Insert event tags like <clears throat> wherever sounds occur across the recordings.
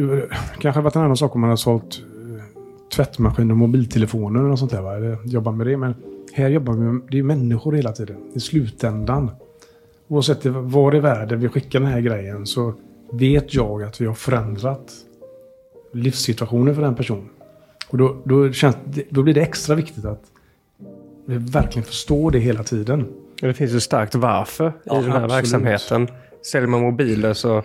det kanske varit en annan sak om man har sålt eh, tvättmaskiner och mobiltelefoner och sånt där. Va? Eller jobbar med det. Men här jobbar vi med det är människor hela tiden. I slutändan. Oavsett var i världen vi skickar den här grejen så vet jag att vi har förändrat livssituationen för den personen. Och då, då, känns, då blir det extra viktigt att vi verkligen förstår det hela tiden. Det finns ju starkt varför ja, i den här absolut. verksamheten. Säljer man mobiler så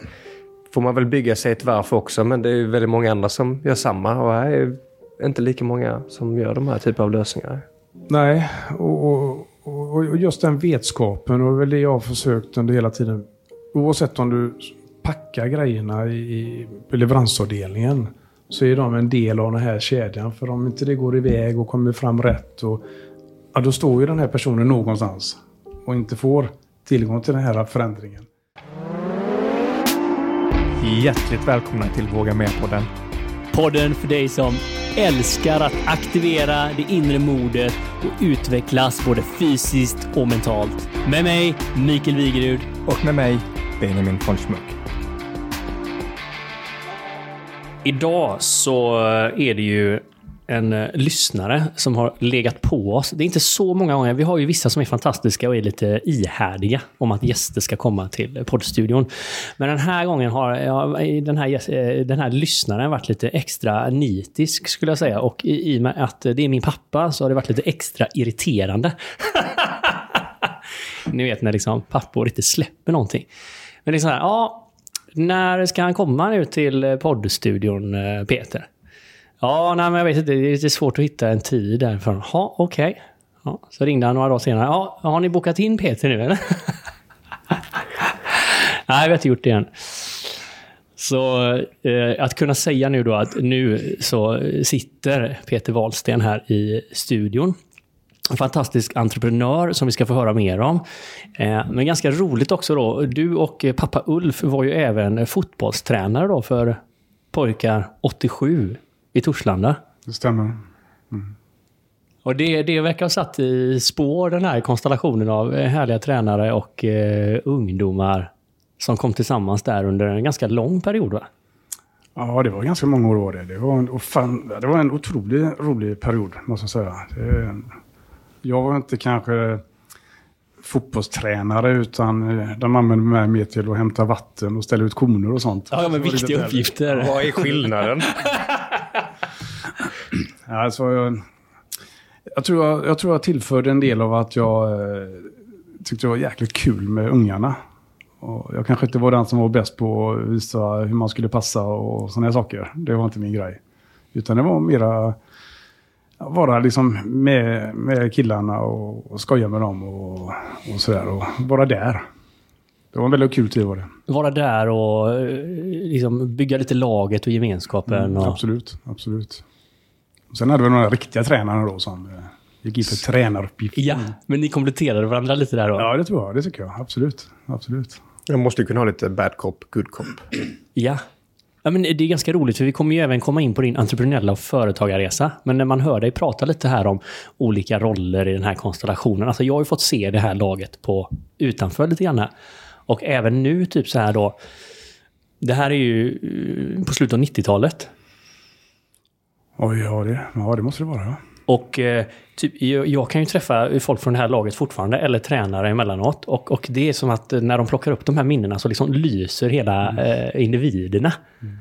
får man väl bygga sig ett varför också. Men det är ju väldigt många andra som gör samma. Och här är inte lika många som gör de här typen av lösningar. Nej, och, och, och just den vetskapen och väl det jag har försökt under hela tiden. Oavsett om du packar grejerna i leveransavdelningen så är de en del av den här kedjan. För om inte det går iväg och kommer fram rätt, och, ja, då står ju den här personen någonstans och inte får tillgång till den här förändringen. Hjärtligt välkomna till Våga Med-podden. Podden för dig som älskar att aktivera det inre modet och utvecklas både fysiskt och mentalt. Med mig, Mikael Wigerud. Och med mig, Benjamin von Schmuck. Idag så är det ju en uh, lyssnare som har legat på oss. Det är inte så många gånger. Vi har ju vissa som är fantastiska och är lite ihärdiga om att gäster ska komma till poddstudion. Men den här gången har ja, den, här, uh, den här lyssnaren varit lite extra nitisk skulle jag säga. Och i, i och med att det är min pappa så har det varit lite extra irriterande. <laughs> Ni vet när liksom pappor inte släpper någonting. Men det är så här, ja, när ska han komma nu till poddstudion, eh, Peter? Ja, nej, men jag vet inte. Det är lite svårt att hitta en tid därifrån. Ja, okej. Okay. Ja, så ringde han några dagar senare. Ja, har ni bokat in Peter nu eller? <laughs> nej, vi har inte gjort det än. Så eh, att kunna säga nu då att nu så sitter Peter Wahlsten här i studion. En fantastisk entreprenör som vi ska få höra mer om. Eh, men ganska roligt också då. Du och pappa Ulf var ju även fotbollstränare då för pojkar 87 i Torslanda. Det stämmer. Mm. Och det, det verkar ha satt i spår den här konstellationen av härliga tränare och eh, ungdomar som kom tillsammans där under en ganska lång period va? Ja, det var ganska många år var det. Det var en, fan, det var en otroligt rolig period, måste jag säga. Det, jag var inte kanske fotbollstränare utan eh, de använde mig mer till att hämta vatten och ställa ut koner och sånt. Ja, men viktiga uppgifter. Vad är skillnaden? alltså, jag, jag, tror jag, jag tror jag tillförde en del av att jag eh, tyckte det var jäkligt kul med ungarna. Och jag kanske inte var den som var bäst på att visa hur man skulle passa och sådana saker. Det var inte min grej. Utan det var mera vara liksom med, med killarna och, och skoja med dem och, och sådär. Och vara där. Det var en väldigt kul tid var det. Vara där och eh, liksom bygga lite laget och gemenskapen. Mm, och... Absolut, absolut. Sen hade vi några riktiga tränare då som eh, gick in för tränaruppgifter. Ja, men ni kompletterade varandra lite där då? Ja, det tror jag. Det tycker jag. Absolut. absolut. Jag måste ju kunna ha lite bad cop, good cop. Ja. Ja, men det är ganska roligt för vi kommer ju även komma in på din entreprenöriella och företagarresa. Men när man hör dig prata lite här om olika roller i den här konstellationen. Alltså jag har ju fått se det här laget på utanför lite grann. Och även nu typ så här då. Det här är ju eh, på slutet av 90-talet. Oj, ja det, ja, det måste det vara. Och eh, typ, jag, kan ju träffa folk från det här laget fortfarande, eller tränare emellanåt. Och, och det är som att när de plockar upp de här minnena så liksom lyser hela mm. eh, individerna. Mm.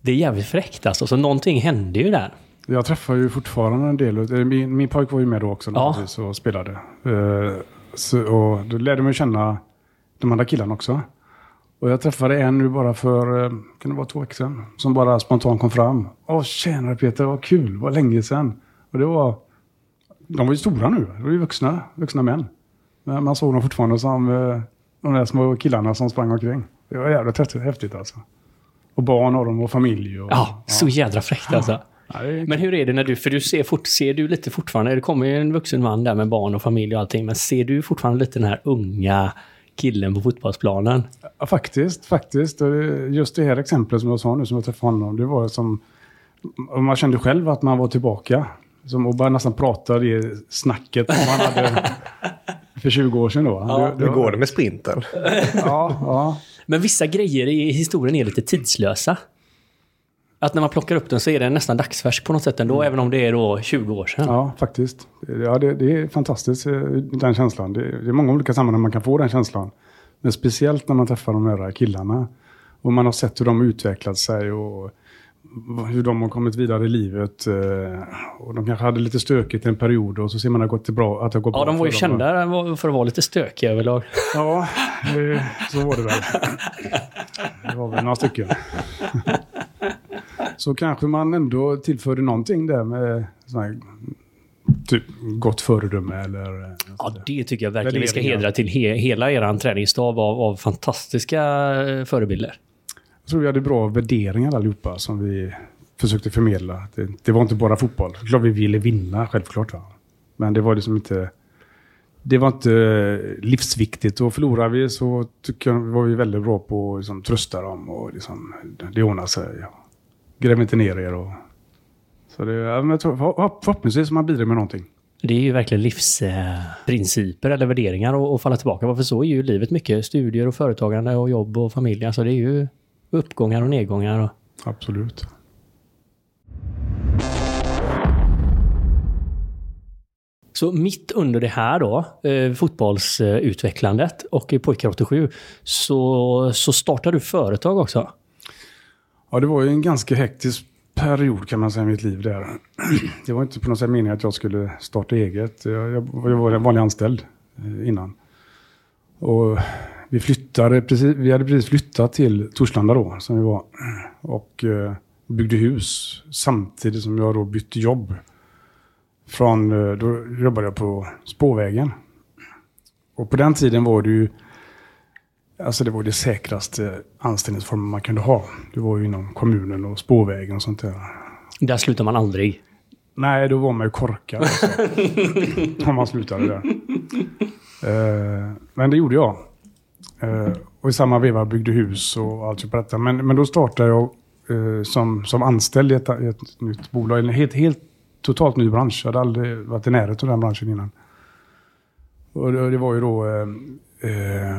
Det är jävligt fräckt alltså, så någonting hände ju där. Jag träffar ju fortfarande en del. Min, min pojk var ju med då också ja. och spelade. Uh, så, och då lärde man känna de andra killarna också. Och jag träffade en nu bara för, eh, kan det vara två veckor sedan, som bara spontant kom fram. Åh, tjenare Peter, vad kul, vad länge sedan. Och det var, de var ju stora nu, de var ju vuxna, vuxna män. Men man såg dem fortfarande som eh, de där små killarna som sprang omkring. Det var jävligt häftigt alltså. Och barn har de och familj. Och, ja, ja, så jädra fräckt alltså. Ja, men hur är det när du, för du ser, fort, ser du lite fortfarande, det kommer ju en vuxen man där med barn och familj och allting, men ser du fortfarande lite den här unga killen på fotbollsplanen. Ja, faktiskt, faktiskt. Just det här exemplet som jag sa nu, som jag träffade honom, det var som... Man kände själv att man var tillbaka. Som att bara nästan prata det snacket som man hade <laughs> för 20 år sedan då. Ja, det, det hur går det med sprinten? ja, ja. Men vissa grejer i historien är lite tidslösa. Att när man plockar upp den så är den nästan dagsfärsk på något sätt ändå, mm. även om det är då 20 år sedan. Ja, faktiskt. Ja, det, det är fantastiskt, eh, den känslan. Det, det, är många olika sammanhang man kan få den känslan. Men speciellt när man träffar de här killarna. Och man har sett hur de utvecklat sig och hur de har kommit vidare i livet. Eh, och de kanske hade lite stökigt en period och så ser man att det, gått bra, att det har gått ja, bra. Ja, de var ju kända för att vara lite stökiga överlag. Ja, så var det väl. Det var väl några stycken. Så kanske man ändå tillförde någonting där med här, typ gott föredöme eller... Ja, det tycker jag verkligen vi ska hedra till he hela er träningsstab av, av fantastiska eh, förebilder. Jag tror vi hade bra värderingar allihopa som vi försökte förmedla. Det, det var inte bara fotboll. Klart vi ville vinna, självklart. Va? Men det var liksom inte... Det var inte eh, livsviktigt. Och förlorade vi så tycker jag var vi väldigt bra på att liksom, trösta dem. Och liksom, det ordnar sig. Ja. Gräv inte ner er. Och, så det, jag tror, förhoppningsvis man bidrar med någonting. Det är ju verkligen livsprinciper eh, eller värderingar att falla tillbaka på. För så är ju livet mycket. Studier och företagande och jobb och familj. Alltså det är ju uppgångar och nedgångar. Och... Absolut. Så mitt under det här då, eh, fotbollsutvecklandet och Pojkar 87, så, så startade du företag också? Ja, det var ju en ganska hektisk period kan man säga i mitt liv där. <clears throat> Det var inte på något sätt meningen att jag skulle starta eget. Jag, jag, jag var en vanlig anställd eh, innan. Och vi flyttade, precis, vi hade precis flyttat till Torslanda då, som vi var. Och eh, byggde hus samtidigt som jag då bytte jobb. Från, eh, då jobbade jag på spårvägen. Och på den tiden var det ju Alltså det var det säkraste anställningsformen man kunde ha. Det var ju inom kommunen och spårvägen och sånt där. Där slutar man aldrig? Nej, då var man ju korkad. Alltså. <laughs> Om man slutade där. Uh, men det gjorde jag. Eh, och i samma veva byggde hus och allt på detta. Men, men då startade jag eh, som, som anställd i ett, i ett nytt bolag. En helt, helt totalt ny bransch. Jag hade aldrig varit i närheten av den branschen innan. Och det, det var ju då eh, eh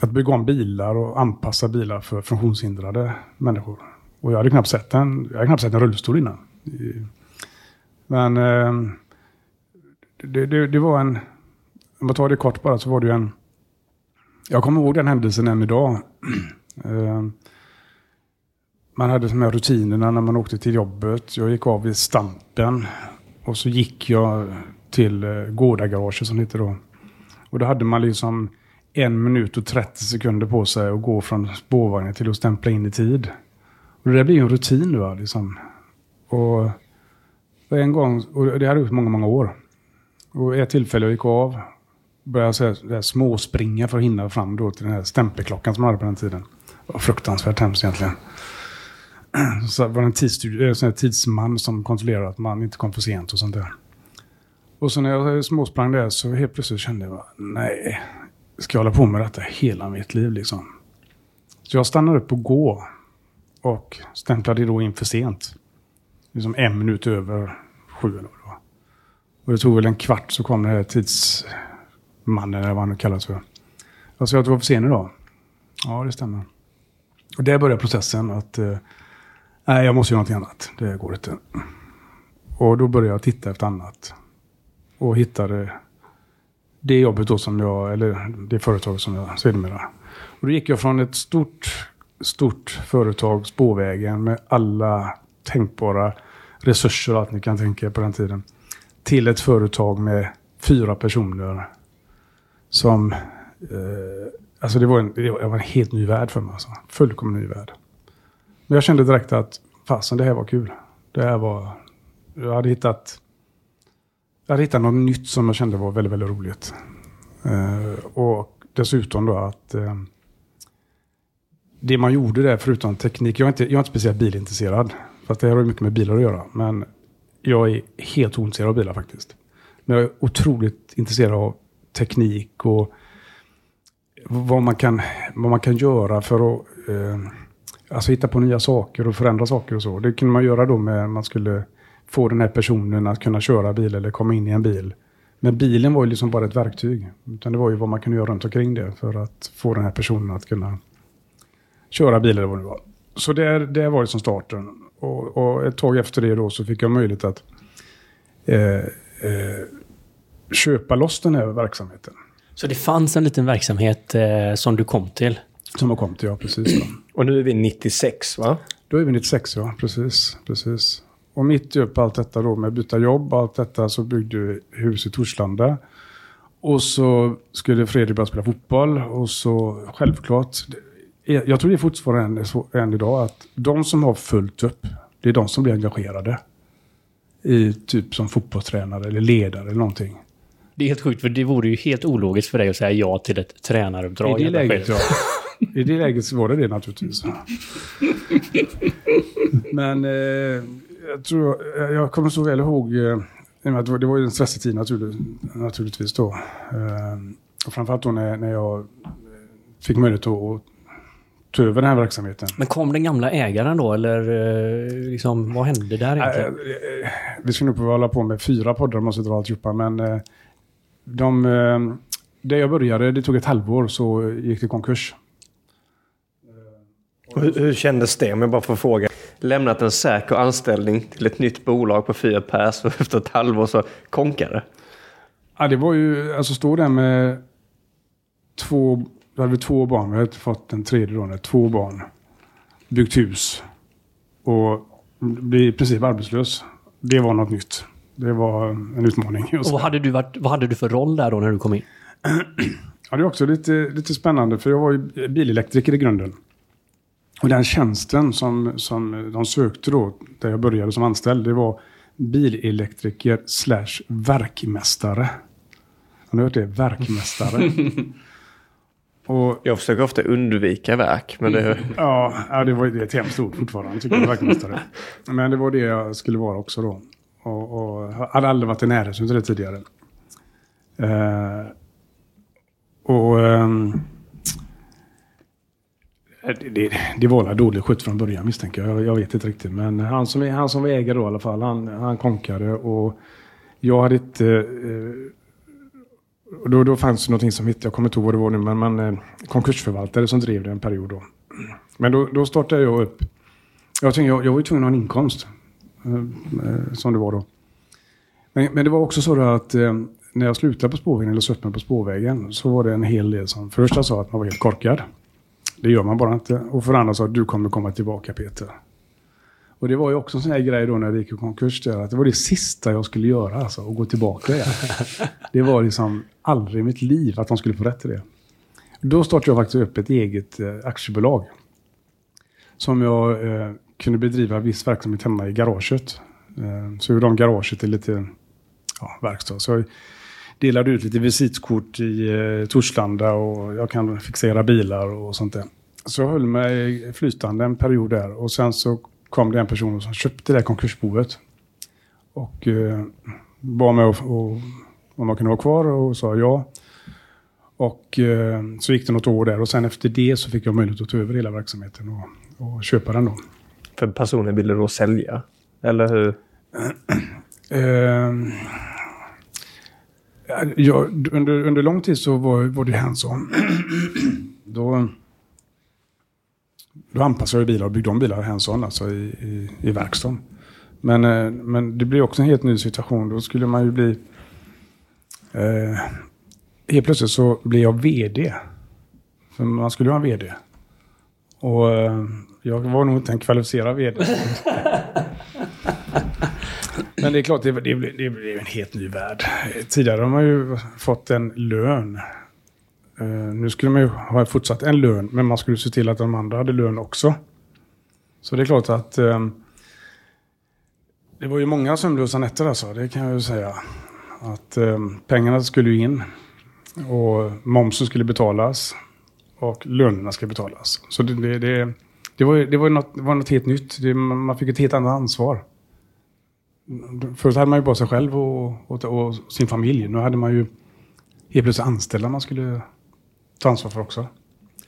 att bygga om bilar och anpassa bilar för funktionshindrade människor. Och jag hade knappt sett en, jag hade knappt sett en rullstol innan. Men eh, det, det, det, var en, om jag tar det kort bara, så var det ju en, jag kommer ihåg den händelsen än idag. Eh, man hade de här rutinerna när man åkte till jobbet. Jag gick av vid Stampen och så gick jag till eh, Gårdagaraget som det heter då. Och då hade man liksom en minut och 30 sekunder på sig att gå från spårvagnen till att stämpla in i tid. Och det där blir ju en rutin nu. Liksom. Och, en gång, och det hade jag gjort många, många år. Och ett tillfälle jag gick av, började så här, småspringa för att hinna fram då till den här stämpelklockan som man hade på den tiden. Det var fruktansvärt hemskt egentligen. <clears throat> Så det var en tidsstudie, en eh, tidsman som kontrollerade att man inte kom för sent och sånt där. Och så när jag småsprang där så helt plötsligt kände jag, nej, ska jag hålla på med detta hela mitt liv liksom? Så jag stannade upp och gå och stämplade då in för sent. Liksom en minut över sju eller vad det var. Och det tog väl en kvart så kom det här tids... Mannen, eller vad han nu kallas för. Jag sa att du var för sen idag. Ja, det stämmer. Och där började processen att eh, nej, jag måste göra någonting annat. Det går inte. Och då började jag titta efter annat. Och hittade det jobbet då som jag, eller det företaget, som jag sedermera. Och då gick jag från ett stort, stort företag, Spårvägen, med alla tänkbara resurser och allt ni kan tänka er på den tiden. Till ett företag med fyra personer som... Eh, alltså det var, en, det var en helt ny värld för mig. Alltså. Fullkomligt ny värld. Men jag kände direkt att fasen, det här var kul. Det här var... Jag hade hittat jag hade hittat något nytt som jag kände var väldigt, väldigt roligt. Eh, och dessutom då att Eh, det man gjorde där förutom teknik, jag är inte, jag är inte speciellt bilintresserad. Fast det här har mycket med bilar att göra. Men jag är helt ointresserad av bilar faktiskt. Men jag är otroligt intresserad av teknik och vad man kan, vad man kan göra för att eh, alltså hitta på nya saker och förändra saker och så. Det kunde man göra då med, man skulle få den här personen att kunna köra bil eller komma in i en bil. Men bilen var ju liksom bara ett verktyg. Utan det var ju vad man kunde göra runt omkring det för att få den här personen att kunna köra bil eller vad det var. Så det, det var det som starten. och, och, ett tag efter det då så fick jag möjlighet att eh, eh, köpa loss den här verksamheten. Så det fanns en liten verksamhet eh, som du kom till? Som jag kom till, ja precis. Då. Och nu är vi 96 va? Då är vi 96, ja. Precis. precis. Och mitt upp allt detta då med byta jobb och allt detta så byggde vi hus i Torslanda. Och så skulle Fredrik börja spela fotboll och så självklart. Jag tror det är fortfarande så än idag att de som har fullt upp, det är de som blir engagerade. I typ som fotbollstränare eller ledare eller någonting. Det är helt sjukt, för det vore ju helt ologiskt för dig att säga ja till ett tränaruppdrag. I det läget, ja. I det läget så var det det naturligtvis. <laughs> Men eh, jag tror, jag kommer så väl ihåg, eh, det var ju en stressig tid naturligtvis då. Eh, och framförallt då när, när jag fick möjlighet att ta över den här verksamheten. Men kom den gamla ägaren då, eller eh, liksom, vad hände där egentligen? Vi ska nog hålla på med fyra poddar om jag ska dra alltihopa, men de, där jag började, det tog ett halvår, så gick det konkurs. Hur, hur kändes det, om jag bara får fråga? Lämnat en säker anställning till ett nytt bolag på fyra pers och <laughs> efter ett halvår så konkade Ja, det var ju, alltså stå där med två, då hade vi två barn, vi hade fått en tredje då, två barn, byggt hus och bli i princip arbetslös. Det var något nytt. Det var en utmaning. Och vad hade, du varit, vad hade du för roll där då när du kom in? ja, det är också lite, lite spännande för jag var ju bilelektriker i grunden. Och den tjänsten som, som de sökte då, där jag började som anställd, det var bilelektriker slash verkmästare. Har ni hört det? Verkmästare. <laughs> Och, jag försöker ofta undvika verk. Men det... <laughs> ja, det var ett hemskt ord fortfarande, tycker jag, verkmästare. <laughs> Men det var det jag skulle vara också då. Och, och hade aldrig varit i närheten av det tidigare. Uh, och... Um, det, det, det var väl dåligt skött från början misstänker jag. jag. vet inte riktigt. Men han som, han som var ägare då i alla fall, han, han konkade. Och jag hade inte... Eh, då, då fanns det någonting som hette, jag kommer inte ihåg vad det var nu, men man, eh, konkursförvaltare som drev det en period då. Men då, då startade jag upp. Jag, tänkte, jag, jag var ju tvungen att ha en inkomst. Eh, som det var då. Men, men det var också så att eh, när jag slutade på spårvägen, eller söp mig på spårvägen, så var det en hel del som först sa att man var helt korkad. Det gör man bara inte. Och för andra sa att du kommer komma tillbaka Peter. Och det var ju också en sån här grej då när det gick i konkurs. Där, att det var det sista jag skulle göra, alltså, att gå tillbaka igen. <laughs> det var liksom aldrig i mitt liv att de skulle få rätt till det. Då startade jag faktiskt upp ett eget eh, aktiebolag. Som jag eh, kunde bedriva viss verksamhet hemma i garaget. Eh, så gjorde de garaget till lite ja, verkstad. Så jag delade ut lite visitkort i eh, Torslanda och jag kan fixera bilar och sånt där. Så jag höll mig flytande en period där och sen så kom det en person som köpte det där konkursboet. Och eh, bad mig och, och, om man kunde vara kvar och sa ja. Och eh, så gick det något år där och sen efter det så fick jag möjlighet att ta över hela verksamheten och, och köpa den då. För personen ville då sälja? Eller hur? <clears throat> Ehm, ja, under, under lång tid så var, var det hands-on. <clears throat> då, då anpassade jag bilar och byggde om bilar hands-on, alltså i, i, i verkstaden. Men, eh, men det blir också en helt ny situation. Då skulle man ju bli... Eh, helt plötsligt så blir jag VD. För man skulle ju ha en VD. Och eh, jag var nog inte en kvalificerad VD. <laughs> Men det är klart, det, det, det blir en helt ny värld. Tidigare har man ju fått en lön. Uh, nu skulle man ju ha fortsatt en lön, men man skulle se till att de andra hade lön också. Så det är klart att um, det var ju många sömnlösa nätter alltså, det kan jag ju säga. Att pengarna skulle ju in och momsen skulle betalas och lönerna ska betalas. Så det, det, det, det var, det var, något, var något helt nytt. Det, man fick ett helt annat ansvar. Förut hade man ju bara sig själv och, och, och, sin familj. Nu hade man ju helt plötsligt anställda man skulle ta ansvar för också.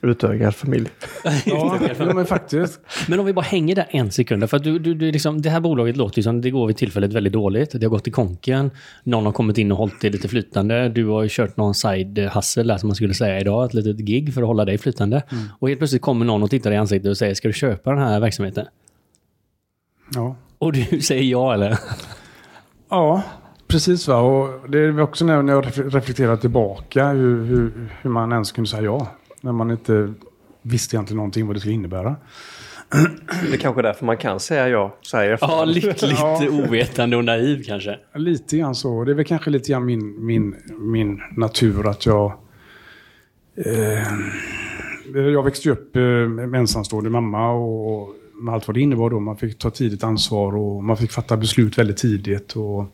Utökad familj. ja, <laughs> ja, men faktiskt. Men om vi bara hänger där en sekund. För att du, du, du liksom, det här bolaget låter ju som det går vid tillfället väldigt dåligt. Det har gått i konken. Någon har kommit in och hållit det lite flytande. Du har kört någon side hustle där som man skulle säga idag. Ett litet gig för att hålla dig flytande. Mm. Och helt plötsligt kommer någon och tittar i ansiktet och säger, ska du köpa den här verksamheten? Ja. Och du säger ja eller? Ja, precis. Va? Och det är också när jag reflekterar tillbaka hur, hur, hur man ens kunde säga ja. När man inte visste egentligen någonting vad det skulle innebära. Det är kanske därför man kan säga ja, säger Ja, lyckligt <laughs> Ja. ovetande och naiv kanske. Lite grann så. Det är väl kanske lite grann min, min, min natur att jag... Eh, jag växte upp eh, med ensamstående mamma och med allt vad det innebar då. Man fick ta tidigt ansvar och man fick fatta beslut väldigt tidigt. Och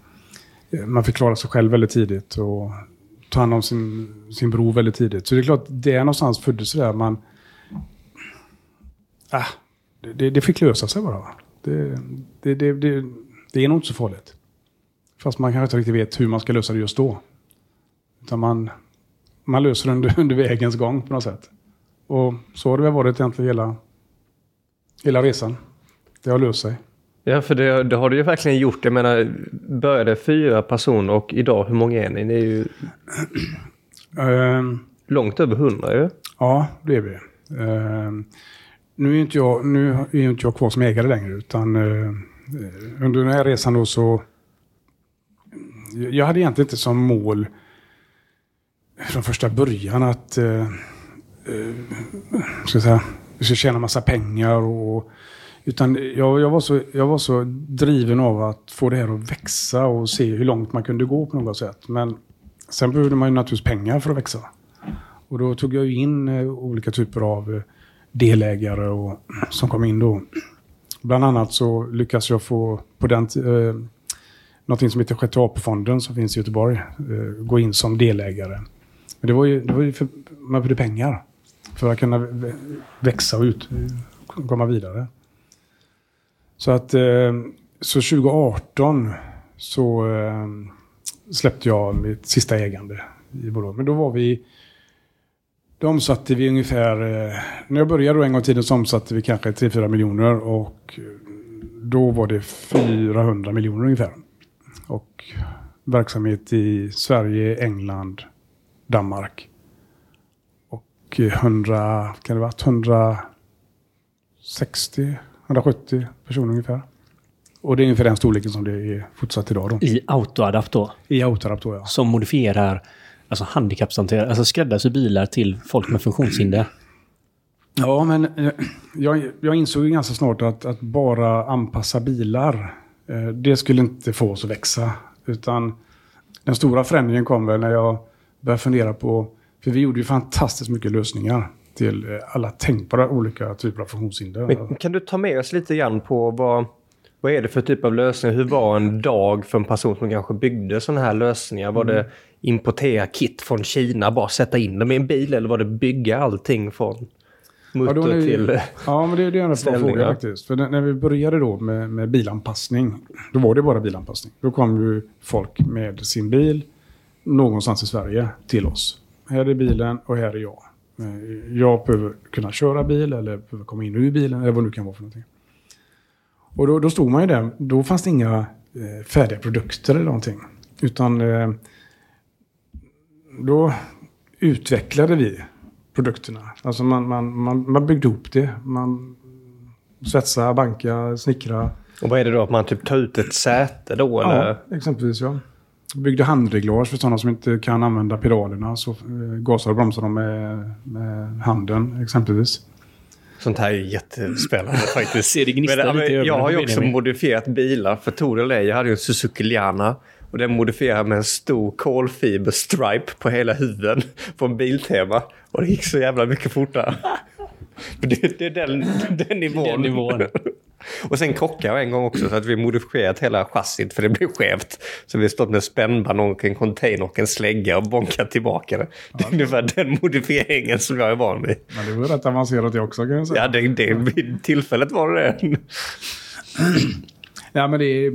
eh, man fick klara sig själv väldigt tidigt och ta hand om sin, sin bror väldigt tidigt. Så det är klart, det är någonstans föddes det där man... Ah, det- det, fick lösa sig bara. va. Det, det, det, det, det är nog inte så farligt. Fast man kanske inte riktigt vet hur man ska lösa det just då. Utan man, man löser det under, <laughs> under vägens gång på något sätt. Och så har det väl varit egentligen hela, hela resan. Det har löst sig. Ja, för det, det har du ju verkligen gjort. Jag menar, började fyra personer och idag, hur många är ni? Ni är ju Ehm, långt över hundra ju. ja, det är vi. Ehm, nu är inte jag, nu är inte jag kvar som ägare längre. Utan eh, under den här resan då så... Jag hade egentligen inte som mål från första början att... Eh, eh, ska jag säga, vi ska tjäna massa pengar och... Utan jag, jag, var så, jag var så driven av att få det här att växa och se hur långt man kunde gå på något sätt. Men sen behövde man ju naturligtvis pengar för att växa. Och då tog jag in eh, olika typer av eh, delägare och, mm, som kom in då. Bland annat så lyckades jag få på den eh, någonting som heter Sjätte AP-fonden som finns i Göteborg. Eh, gå in som delägare. Men det var ju, det var ju för, man behövde pengar för att kunna växa och ut, eh, komma vidare. Så att eh, så 2018 så eh, släppte jag mitt sista ägande i bolaget. Men då var vi då omsatte vi ungefär, eh, när jag började då en gång i tiden så omsatte vi kanske 3-4 miljoner och då var det 400 miljoner ungefär. Och verksamhet i Sverige, England, Danmark. Och 100, kan det vara 160, 170 personer ungefär. Och det är ungefär den storleken som det är fortsatt idag då. I Autoadapt då. I Autorap då ja. Som modifierar alltså handikappshanterare, alltså skräddarsy bilar till folk med funktionshinder. Ja, men eh, jag, jag insåg ganska snart att, att bara anpassa bilar, eh, det skulle inte få oss att växa. Utan den stora förändringen kom väl när jag började fundera på, för vi gjorde ju fantastiskt mycket lösningar till eh, alla tänkbara olika typer av funktionshinder. Men kan du ta med oss lite grann på vad, vad är det för typ av lösningar? Hur var en dag för en person som kanske byggde sådana här lösningar? Var det importera kit från Kina, bara sätta in dem i en bil? Eller var det bygga allting från mutter Ja, det- till... <laughs> Ja, men det, det är en bra fråga faktiskt. För när, när vi började då med, med bilanpassning, då var det bara bilanpassning. Då kom ju folk med sin bil någonstans i Sverige till oss. Här är bilen och här är jag. Eh, Jag behöver kunna köra bil eller behöver komma in ur bilen eller vad det nu kan vara för någonting. Och då, då stod man ju där. Då fanns det inga eh, färdiga produkter eller någonting. Utan eh, då utvecklade vi produkterna. Alltså man, man, man, man byggde ihop det. Man svetsade, bankade, snickrade. Och vad är det då? Att man typ tar ut ett säte då? Eller? Ja, exempelvis ja. Byggde handreglage för sådana som inte kan använda pedalerna. Så eh, gasar och bromsar de med, med handen exempelvis. Sånt här är ju jättespännande <laughs> faktiskt. Ser det Men, men, Jag har ju också Benjamin. modifierat bilar för Tor och. Jag hade ju en Suzuki Liana. Och den modifierade med en stor kolfiber-stripe på hela huven från Biltema. Och det gick så jävla mycket fortare. <laughs> det, det är den, den nivån. Den nivån. Och sen krockade jag en gång också så att vi modifierat hela chassit för det blev skevt. Så vi stått med spännband och en container och en slägga och bonkat tillbaka det. Det är ungefär den modifieringen som jag är van vid. Men det var rätt avancerat det också kan jag säga. Ja, det, det, vid tillfället var det det. Ja, men det, är,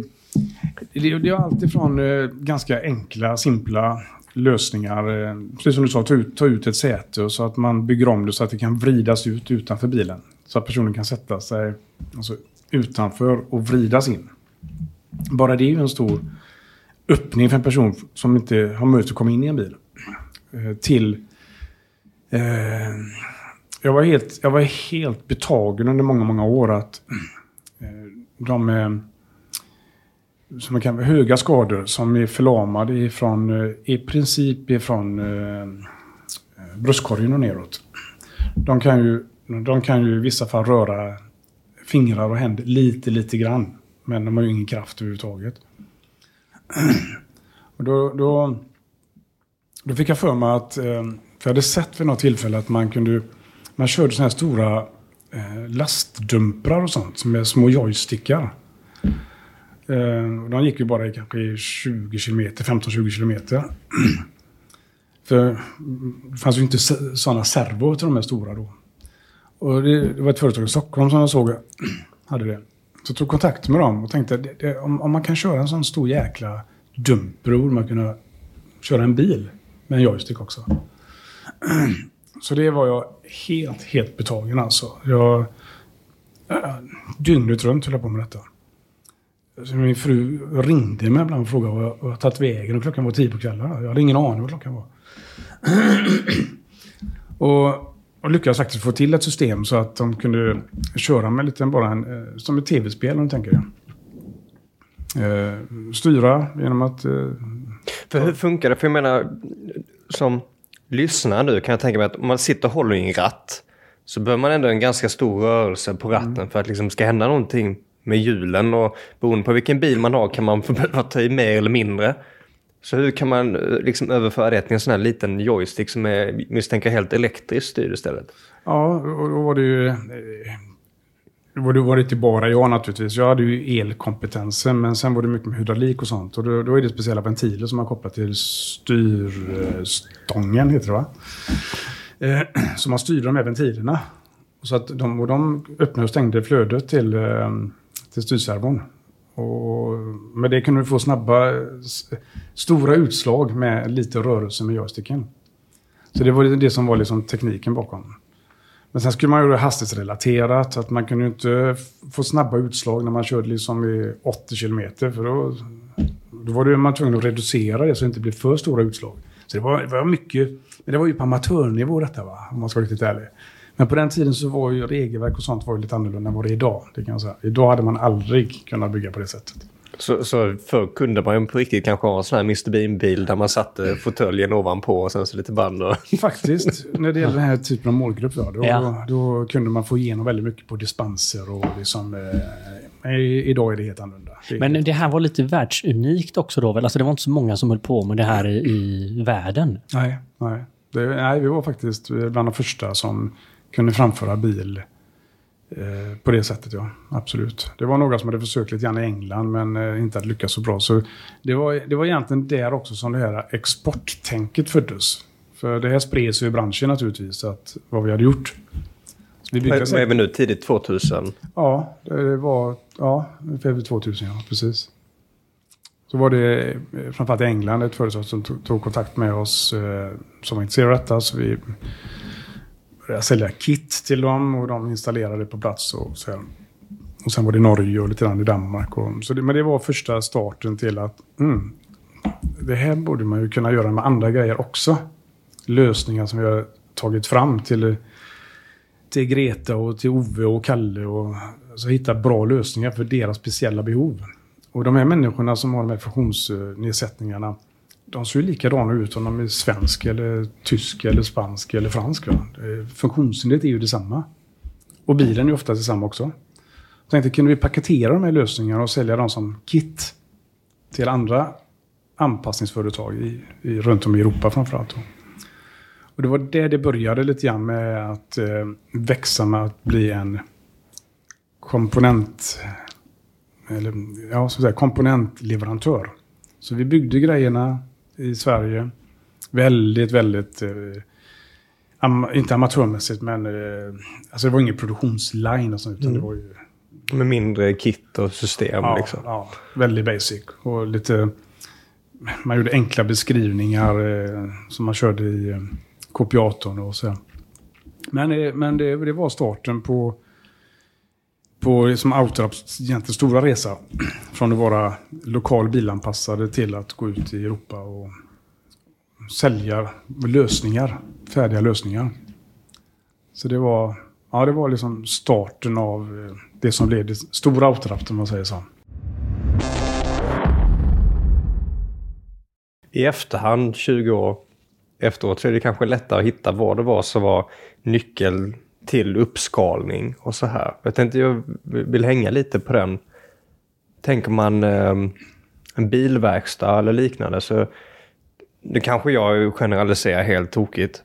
det, det är alltid från eh, ganska enkla, simpla lösningar. Eh, precis som du sa, ta ut, ta ut ett säte så att man bygger om det så att det kan vridas ut utanför bilen. Så att personen kan sätta sig alltså, utanför och vridas in. Bara det är ju en stor öppning för en person som inte har möjlighet att komma in i en bil. Eh, till... Eh, jag, var helt, jag var helt betagen under många, många år att eh, de är, som kan vara höga skador som är förlamade ifrån, i princip ifrån eh, bröstkorgen och neråt. De kan, ju, de kan ju i vissa fall röra fingrar och händer lite, lite grann. Men de har ju ingen kraft överhuvudtaget. <clears throat> Och då, då, då fick jag för mig att, eh, för jag hade sett vid något tillfälle att man kunde, man körde sådana här stora eh, lastdumprar och sånt med små joystickar. Eh, de gick ju bara i kanske 20 kilometer, 15-20 kilometer. <clears throat> För det fanns ju inte sådana servo till de här stora då. Och det, det, var ett företag i Stockholm som jag såg <clears throat> hade det. Så jag tog kontakt med dem och tänkte det, det, om, om, man kan köra en sån stor jäkla dumper borde man kunna köra en bil med en joystick också. <clears throat> Så det var jag helt, helt betagen alltså. Jag, dygnet runt höll jag på med detta. Så min fru ringde mig ibland och frågade vad jag, jag tagit vägen och klockan var tio på kvällen. Jag hade ingen aning vad klockan var. <clears throat> och, och lyckades faktiskt få till ett system så att de kunde köra med lite bara en, eh, som ett tv-spel om du tänker dig. Eh, styra genom att... Eh, För hur funkar det? För jag menar, som lyssnare nu kan jag tänka mig att om man sitter och håller i en ratt så behöver man ändå en ganska stor rörelse på ratten mm. för att liksom ska hända någonting med hjulen och beroende på vilken bil man har kan man behöva ta i mer eller mindre. Så hur kan man eh, liksom överföra det till en sån här liten joystick som är misstänker helt elektriskt styrd istället? Ja, och då var det ju... Eh, då det var det, var inte bara jag naturligtvis. Jag hade ju elkompetensen, men sen var det mycket med hydraulik och sånt. Och då, då är det speciella ventiler som man kopplat till styrstången, eh, heter det va? <clears throat> Så man styrde de här ventilerna. Så att de, och de öppnade och stängde flödet till, till styrservon. Och med det kunde du få snabba, stora utslag med lite rörelse med joysticken. Så det var det som var liksom tekniken bakom. Men sen skulle man göra det hastighetsrelaterat. Att man kunde inte få snabba utslag när man körde liksom i 80 kilometer. För då, då var det man tvungen att reducera det så det inte blev för stora utslag. Så det var, det var mycket... Men det var ju på amatörnivå detta, va? om man ska vara riktigt ärlig. Men på den tiden så var ju regelverk och sånt var ju lite annorlunda än vad det är idag. Det kan jag säga. Idag hade man aldrig kunnat bygga på det sättet. Så, så förr kunde man ju på riktigt kanske ha en sån här Mr Bean-bil där man satte fåtöljen ovanpå och sen så lite band och... <laughs> Faktiskt, när det gäller den här typen av målgrupp då, då, ja. då, då, kunde man få igenom väldigt mycket på dispenser och liksom... Eh, idag är det helt annorlunda. Det Men det här var lite världsunikt också då väl? Alltså det var inte så många som höll på med det här i, i världen? Nej, nej. Det, nej, vi var faktiskt bland de första som kunde framföra bil eh, på det sättet, ja. Absolut. Det var några som hade försökt lite grann i England men eh, inte hade lyckats så bra. Så det var, det var egentligen där också som det här exporttänket föddes. För det här spred sig i branschen naturligtvis, att vad vi hade gjort. Vi Vad är vi nu? Tidigt 2000? Ja, det var ja, ungefär 2000, ja. Precis. Så var det eh, framförallt i England ett företag som tog, tog kontakt med oss eh, som var intresserade av detta. Så vi började sälja kit till dem och de installerade på plats. Och, så och sen var det Norge och lite grann i Danmark. Och, så det, men det var första starten till att mm, det här borde man ju kunna göra med andra grejer också. Lösningar som vi har tagit fram till, till Greta och till Ove och Kalle. Och alltså hitta bra lösningar för deras speciella behov. Och de här människorna som har de här funktionsnedsättningarna de ser ju likadana ut om de är svensk, eller tysk, eller spansk eller fransk. Va? Funktionshindret är ju detsamma. Och bilen är ofta detsamma också. Jag tänkte, kunde vi paketera de här lösningarna och sälja dem som kit till andra anpassningsföretag i, i, runt om i Europa framförallt. Och det var där det började lite grann med att eh, växa med att bli en komponent, eller, ja, så att säga, komponentleverantör. Så vi byggde grejerna, i Sverige. Väldigt, väldigt... Eh, am, inte amatörmässigt, men... Eh, alltså det var ingen produktionsline och sånt, utan mm. det var ju... Med mindre kit och system ja, liksom. Ja, väldigt basic. Och lite... Man gjorde enkla beskrivningar eh, som man körde i eh, kopiatorn och så. Men, eh, men det, det var starten på på som Autoraps egentligen stora resa. <clears throat> Från att vara lokal bilanpassade till att gå ut i Europa och sälja lösningar. Färdiga lösningar. Så det var, ja, det var liksom starten av eh, det som blev det stora återhämtningen om man säger så. I efterhand, 20 år efteråt, så är det kanske lättare att hitta vad det var som var nyckeln till uppskalning och så här. Jag tänkte jag vill hänga lite på den. Tänker man eh, en bilverkstad eller liknande så Nu kanske jag generaliserar helt tokigt.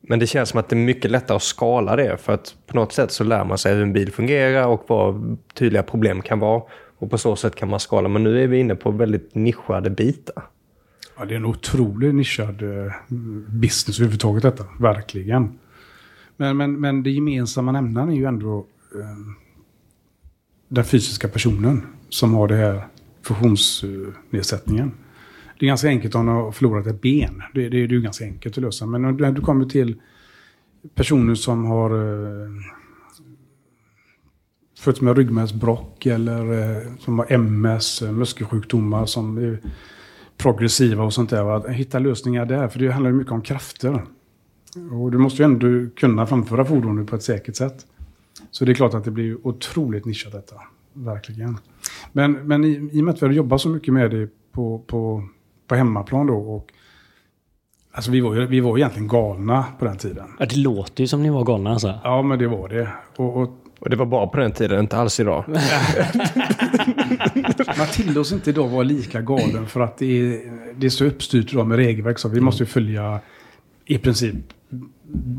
Men det känns som att det är mycket lättare att skala det för att på något sätt så lär man sig hur en bil fungerar och vad tydliga problem kan vara. Och på så sätt kan man skala. Men nu är vi inne på väldigt nischade bitar. Ja, det är en otroligt nischad eh, business överhuvudtaget detta, verkligen. Men, men, men det gemensamma nämnaren är ju ändå eh, den fysiska personen som har det här funktionsnedsättningen. Det är ganska enkelt om du har förlorat ett ben. Det, det, är är ganska enkelt att lösa. Men när du kommer till personer som har eh, fötts med ryggmärgsbråck eller eh, som har MS, eh, muskelsjukdomar som är progressiva och sånt där. Att hitta lösningar där, för det handlar ju mycket om krafter. Och du måste ju ändå kunna framföra fordonet på ett säkert sätt. Så det är klart att det blir otroligt nischat detta. Verkligen. Men, men i, i och med att vi har jobbat så mycket med det på, på, på hemmaplan då. Och, alltså vi var, ju, vi var egentligen galna på den tiden. Ja, det låter ju som ni var galna alltså. Ja, men det var det. Och, och, och det var bara på den tiden, inte alls idag. Man tillåts inte idag vara lika galen för att det är, det är så uppstyrt idag med regelverk. Så vi måste ju följa i princip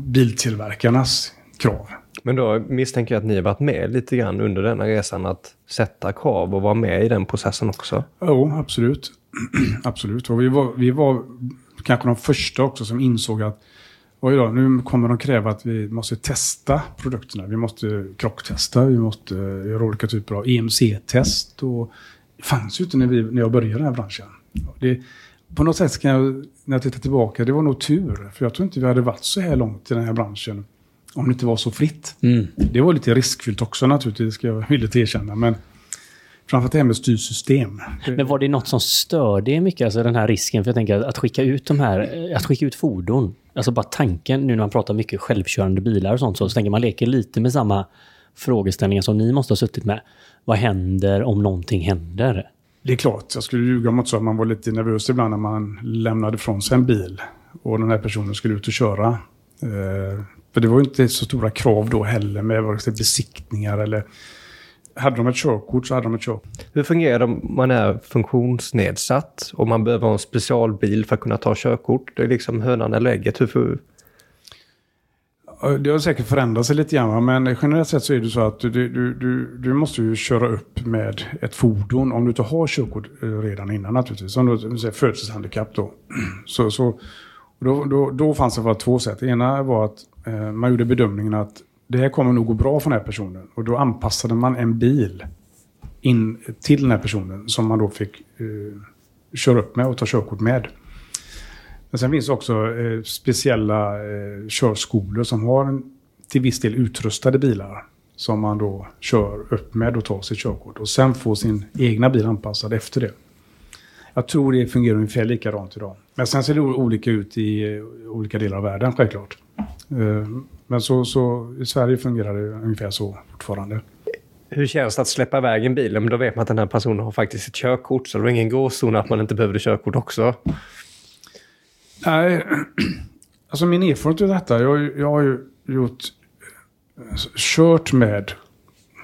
biltillverkarnas krav. Men då misstänker jag att ni har varit med lite grann under denna resan att sätta krav och vara med i den processen också? Jo, absolut. <clears throat> absolut. Och vi var, vi var kanske de första också som insåg att oj då, nu kommer de kräva att vi måste testa produkterna. Vi måste krocktesta, vi måste göra olika typer av EMC-test. Och det fanns ju inte när, vi, när jag började i den här branschen. Det, på något sätt kan jag, när jag tittar tillbaka, det var nog tur. För jag tror inte vi hade varit så här långt i den här branschen om det inte var så fritt. Mm. Det var lite riskfyllt också naturligtvis, ska jag villigt erkänna. Men framförallt det här med styrsystem. Men var det något som störde er mycket, alltså den här risken? För jag tänker att skicka ut de här, att skicka ut fordon. Alltså bara tanken, nu när man pratar mycket självkörande bilar och sånt, så, så tänker man leker lite med samma frågeställningar som ni måste ha suttit med. Vad händer om någonting händer? Det är klart, jag skulle ljuga om att att man var lite nervös ibland när man lämnade ifrån sig en bil och den här personen skulle ut och köra. Eh, för det var ju inte så stora krav då heller med vare sig besiktningar eller... Hade de ett körkort så hade de ett körkort. Hur fungerar det om man är funktionsnedsatt och man behöver ha en specialbil för att kunna ta körkort? Det är liksom hönan eller ägget. Hur, det har säkert förändrat sig lite grann, men generellt sett så är det så att du, du, du, du måste ju köra upp med ett fordon om du inte har körkort eh, redan innan naturligtvis. Om du säger födelsehandikapp då. <clears throat> Så, så, då, då, då fanns det bara två sätt. Det ena var att eh, man gjorde bedömningen att det här kommer nog gå bra för den här personen. Och då anpassade man en bil in till den här personen som man då fick eh, köra upp med och ta körkort med. Men sen finns det också eh, speciella eh, körskolor som har en, till viss del utrustade bilar som man då kör upp med och tar sitt körkort. Och sen får sin egna bil anpassad efter det. Jag tror det fungerar ungefär likadant idag. Men sen ser det olika ut i eh, olika delar av världen självklart. Eh, men så, så i Sverige fungerar det ungefär så fortfarande. Hur känns det att släppa iväg en bil? Men då vet man att den här personen har faktiskt ett körkort, så det är ingen gåzon att man inte behöver körkort också. Nej, <clears throat> alltså min erfarenhet av detta, jag, jag har ju gjort, eh, kört med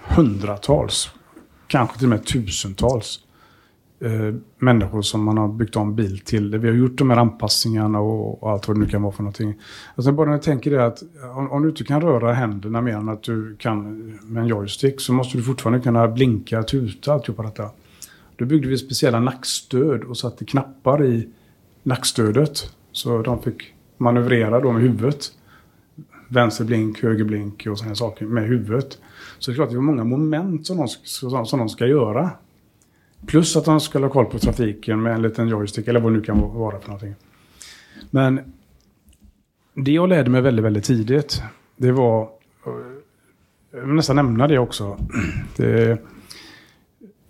hundratals, kanske till och med tusentals eh, människor som man har byggt om bil till. Vi har gjort de här anpassningarna och, och allt vad det nu kan vara för någonting. Alltså bara när jag tänker det att eh, om, om, du inte kan röra händerna mer än att du kan med en joystick så måste du fortfarande kunna blinka, tuta, alltihopa detta. Då byggde vi speciella nackstöd och satte knappar i nackstödet. Så de fick manövrera då med huvudet. Vänsterblink, högerblink och sådana saker med huvudet. Så det är klart det var många moment som de, som de ska göra. Plus att de skulle ha koll på trafiken med en liten joystick eller vad det nu kan vara för någonting. Men det jag lärde mig väldigt, väldigt tidigt, det var... Jag vill nästan nämna det också. <clears throat> Det,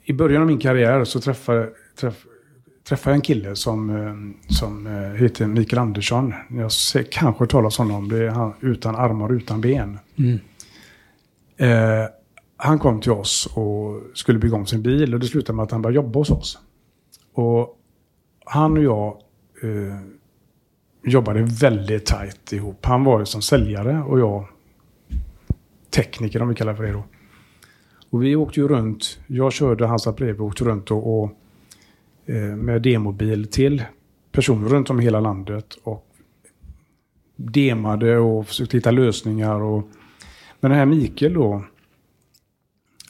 I början av min karriär så träffade, träff, träffade en kille som, eh, som eh, heter Mikael Andersson. Jag ser, kanske talas om honom. Det är han utan armar och utan ben. Mm. Eh, han kom till oss och skulle bygga om sin bil och det slutade med att han började jobba hos oss. Och han och jag eh, jobbade väldigt tajt ihop. Han var ju som säljare och jag tekniker om vi kallar för det då. Och vi åkte ju runt. Jag körde hans bredvid och åkte runt och, och Eh, med demobil till personer runt om i hela landet och demade och försökte hitta lösningar. Och, men den här Mikael då,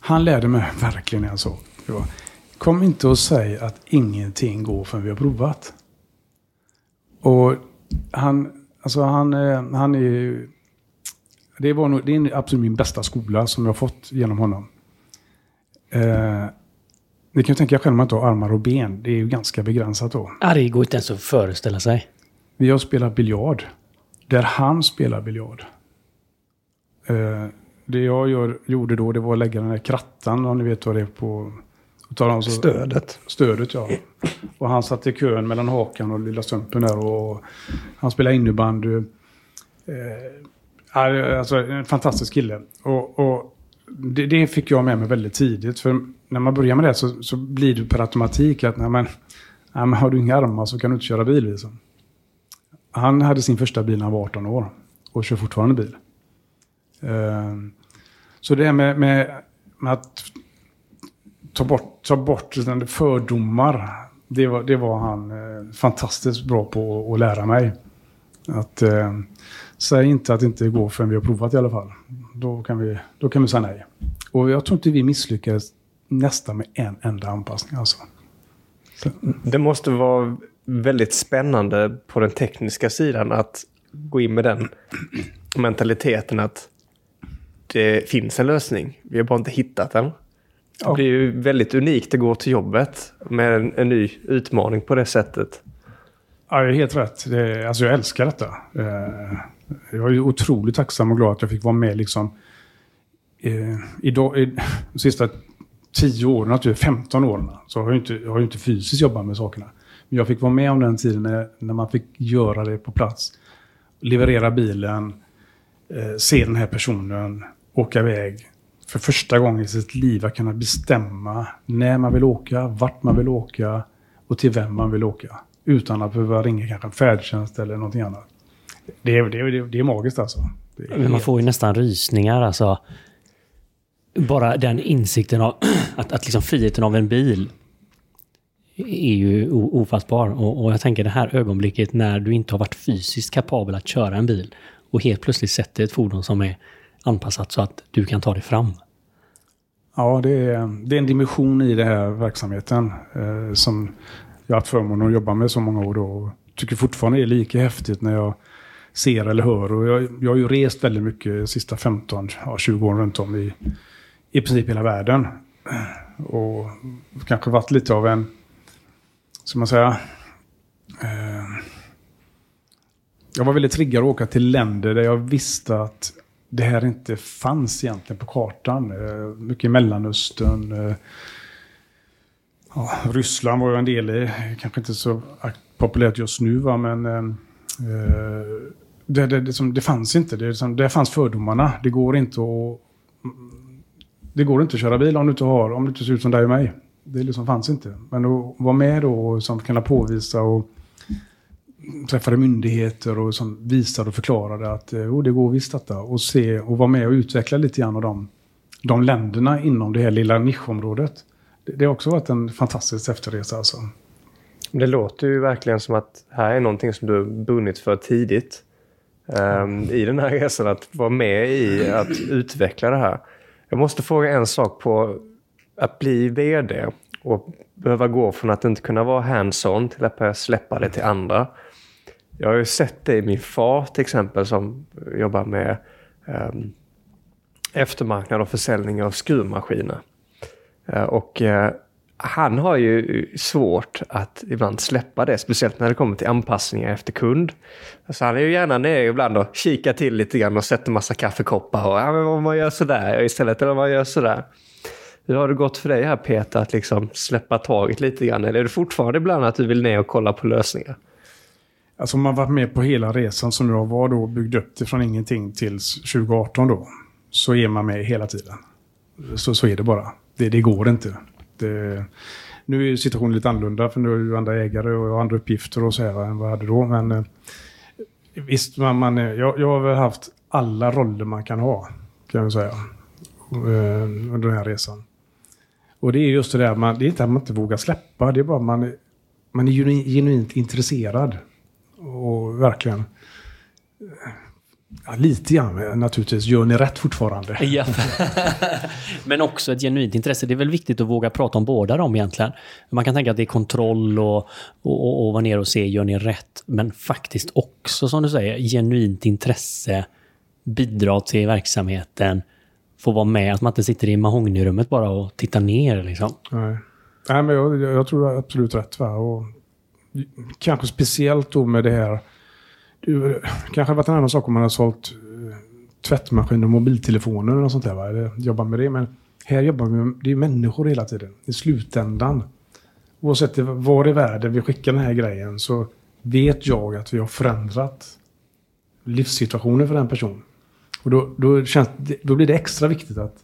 han lärde mig <laughs> verkligen en sak. Kom inte och säg att ingenting går förrän vi har provat. Och han, alltså han, eh, han är... Det, var nog, det är absolut min bästa skola som jag fått genom honom. Eh, ni kan ju tänka er själva att har armar och ben. Det är ju ganska begränsat då. Ja, det går inte ens att föreställa sig. Vi har spelat biljard. Där han spelar biljard. Eh, det jag gör, gjorde då, det var att lägga den här krattan, om ni vet vad det är på... Så, stödet. Stödet, ja. Och han satt i kön mellan hakan och lilla stumpen där och han spelade innebandy. Eh, alltså en fantastisk kille. Och, och det, det, fick jag med mig väldigt tidigt. För när man börjar med det så, så blir det per automatik att nej, men, nej, men har du inga armar så kan du inte köra bil. Liksom. Han hade sin första bil när han var 18 år och kör fortfarande bil. Uh, så det här med, med, med, att ta bort, ta bort liksom fördomar, det var, det var han eh, fantastiskt bra på att lära mig. Att eh, säg inte att det inte går förrän vi har provat i alla fall. Då kan vi, då kan vi säga nej. Och jag tror inte vi misslyckades nästan med en enda anpassning. Alltså. Så. Det måste vara väldigt spännande på den tekniska sidan att gå in med den mentaliteten att det finns en lösning. Vi har bara inte hittat den. Det blir ju väldigt unikt att gå till jobbet med en, en ny utmaning på det sättet. Ja, det är helt rätt. Det, alltså jag älskar detta. Eh, jag är otroligt tacksam och glad att jag fick vara med liksom, eh, idag, i, de <laughs> sista tio åren, 15 åren, så har jag inte, jag har inte fysiskt jobbat med sakerna. Men jag fick vara med om den tiden när, när man fick göra det på plats. Leverera bilen, eh, se den här personen, åka iväg. För första gången i sitt liv att kunna bestämma när man vill åka, vart man vill åka och till vem man vill åka. Utan att behöva ringa kanske en färdtjänst eller någonting annat. Det är, det är, det är magiskt alltså. Är man får ju nästan rysningar alltså. Bara den insikten av <clears throat> att, att liksom friheten av en bil är ju ofattbar. Och, och jag tänker det här ögonblicket när du inte har varit fysiskt kapabel att köra en bil och helt plötsligt sätter ett fordon som är anpassat så att du kan ta dig fram. Ja, det är, det är en dimension i den här verksamheten eh, som jag har haft förmånen att jobba med så många år. Då, och tycker fortfarande är lika häftigt när jag ser eller hör. Och jag, jag har ju rest väldigt mycket de sista 15-20 åren runt om i, i princip hela världen. Och kanske varit lite av en, ska man säga, eh, jag var väldigt triggad att åka till länder där jag visste att det här inte fanns egentligen på kartan. Eh, mycket i Mellanöstern. Eh, ja, Ryssland var jag en del i. Kanske inte så populärt just nu, va? men eh, eh, det, det, det, som, det fanns inte. Det, som, det fanns fördomarna. Det går inte att... Det går inte att köra bil om du inte har, om du inte ser ut som dig och mig. Det liksom fanns inte. Men att vara med då och som kunna påvisa och träffade myndigheter och som visade och förklarade att oh, det går visst detta. Och se och vara med och utveckla lite grann av de, de länderna inom det här lilla nischområdet. Det, det har också varit en fantastisk efterresa alltså. Det låter ju verkligen som att här är någonting som du har bunnit för tidigt. Um, I den här resan, att vara med i att utveckla det här. Jag måste fråga en sak på att bli VD och behöva gå från att inte kunna vara hands-on till att börja släppa det till andra. Jag har ju sett det i min far till exempel som jobbar med um, eftermarknad och försäljning av skruvmaskiner. Uh, och uh, han har ju svårt att ibland släppa det, speciellt när det kommer till anpassningar efter kund. Alltså han är ju gärna nere ibland och kikar till lite grann och sätter massa kaffekoppar och ja, men om man gör sådär istället, eller om man gör sådär. Hur har det gått för dig här Peter att liksom släppa taget lite grann? Eller är det fortfarande ibland att du vill ner och kolla på lösningar? Alltså om man varit med på hela resan som jag var då, byggde upp det från ingenting till 2018 då, så är man med hela tiden. Så, så är det bara. Det, det går inte eh, nu är situationen lite annorlunda för nu är ju andra ägare och andra uppgifter och så här än vad jag hade då. Men eh, visst, man, man, eh, jag, jag har väl haft alla roller man kan ha, kan jag säga, eh, under den här resan. Och det är just det där, man, det är inte att man inte vågar släppa, det är bara att man, man är genuint intresserad. Och verkligen Ja, lite grann naturligtvis. Gör ni rätt fortfarande? <laughs> Ja. Men också ett genuint intresse. Det är väl viktigt att våga prata om båda dem egentligen. Man kan tänka att det är kontroll och, och, och, vara ner och se, gör ni rätt? Men faktiskt också, som du säger, genuint intresse, bidra till verksamheten, få vara med, att man inte sitter i mahognyrummet bara och tittar ner. Liksom. Nej. Nej, men jag, jag tror absolut rätt. Va? Och, kanske speciellt då med det här du, kanske varit en annan sak om man hade sålt uh, tvättmaskiner och mobiltelefoner och sånt där. Va? Eller jobbar med det. Men här jobbar vi med det är människor hela tiden. I slutändan. Oavsett var i världen vi skickar den här grejen så vet jag att vi har förändrat livssituationen för den personen. Och då, då, känns, då blir det extra viktigt att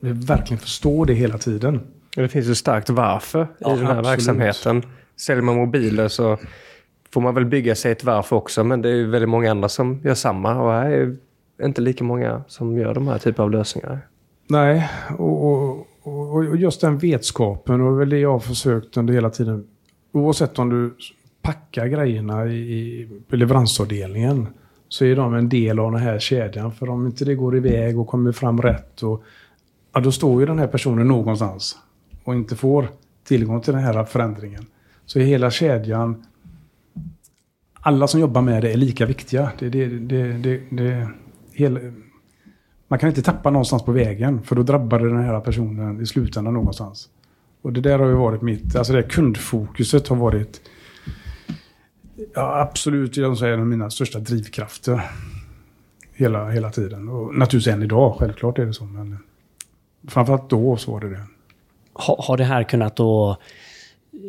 vi verkligen förstår det hela tiden. Det finns ju starkt varför ja, i den här absolut. verksamheten. Säljer man mobiler så får man väl bygga sig ett varför också. Men det är ju väldigt många andra som gör samma. Och här är inte lika många som gör de här typen av lösningar. Nej, och, och, och just den vetskapen och väl det jag har försökt under hela tiden. Oavsett om du packar grejerna i, leveransavdelningen så är de en del av den här kedjan. För om inte det går iväg och kommer fram rätt, och, ja, då står ju den här personen någonstans och inte får tillgång till den här förändringen. Så hela kedjan alla som jobbar med det är lika viktiga. Det, det, det, det hela, man kan inte tappa någonstans på vägen för då drabbar det den här personen i slutändan någonstans. Och det där har ju varit mitt, alltså det kundfokuset har varit ja, absolut jag en av mina största drivkrafter. Hela, hela tiden. Och naturligtvis än idag, självklart är det så. Men framförallt då så var det det. Har, har det här kunnat då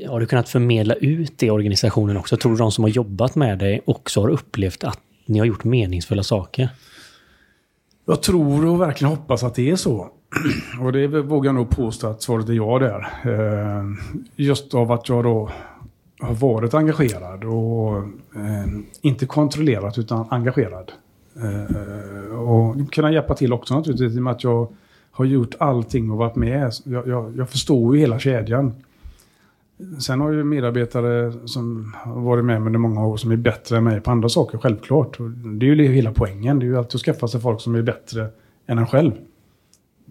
har du kunnat förmedla ut det i organisationen också? Tror du de som har jobbat med dig också har upplevt att ni har gjort meningsfulla saker? Jag tror och verkligen hoppas att det är så. <clears throat> Och det vågar jag nog påstå att svaret är ja där. Eh, just av att jag då har varit engagerad och eh, inte kontrollerat utan engagerad. Eh, och kunna hjälpa till också naturligtvis i och med att jag har gjort allting och varit med. Jag, jag, jag förstår ju hela kedjan. Sen har ju medarbetare som har varit med mig under många år som är bättre än mig på andra saker, självklart. Det är ju hela poängen. Det är ju alltid att skaffa sig folk som är bättre än en själv.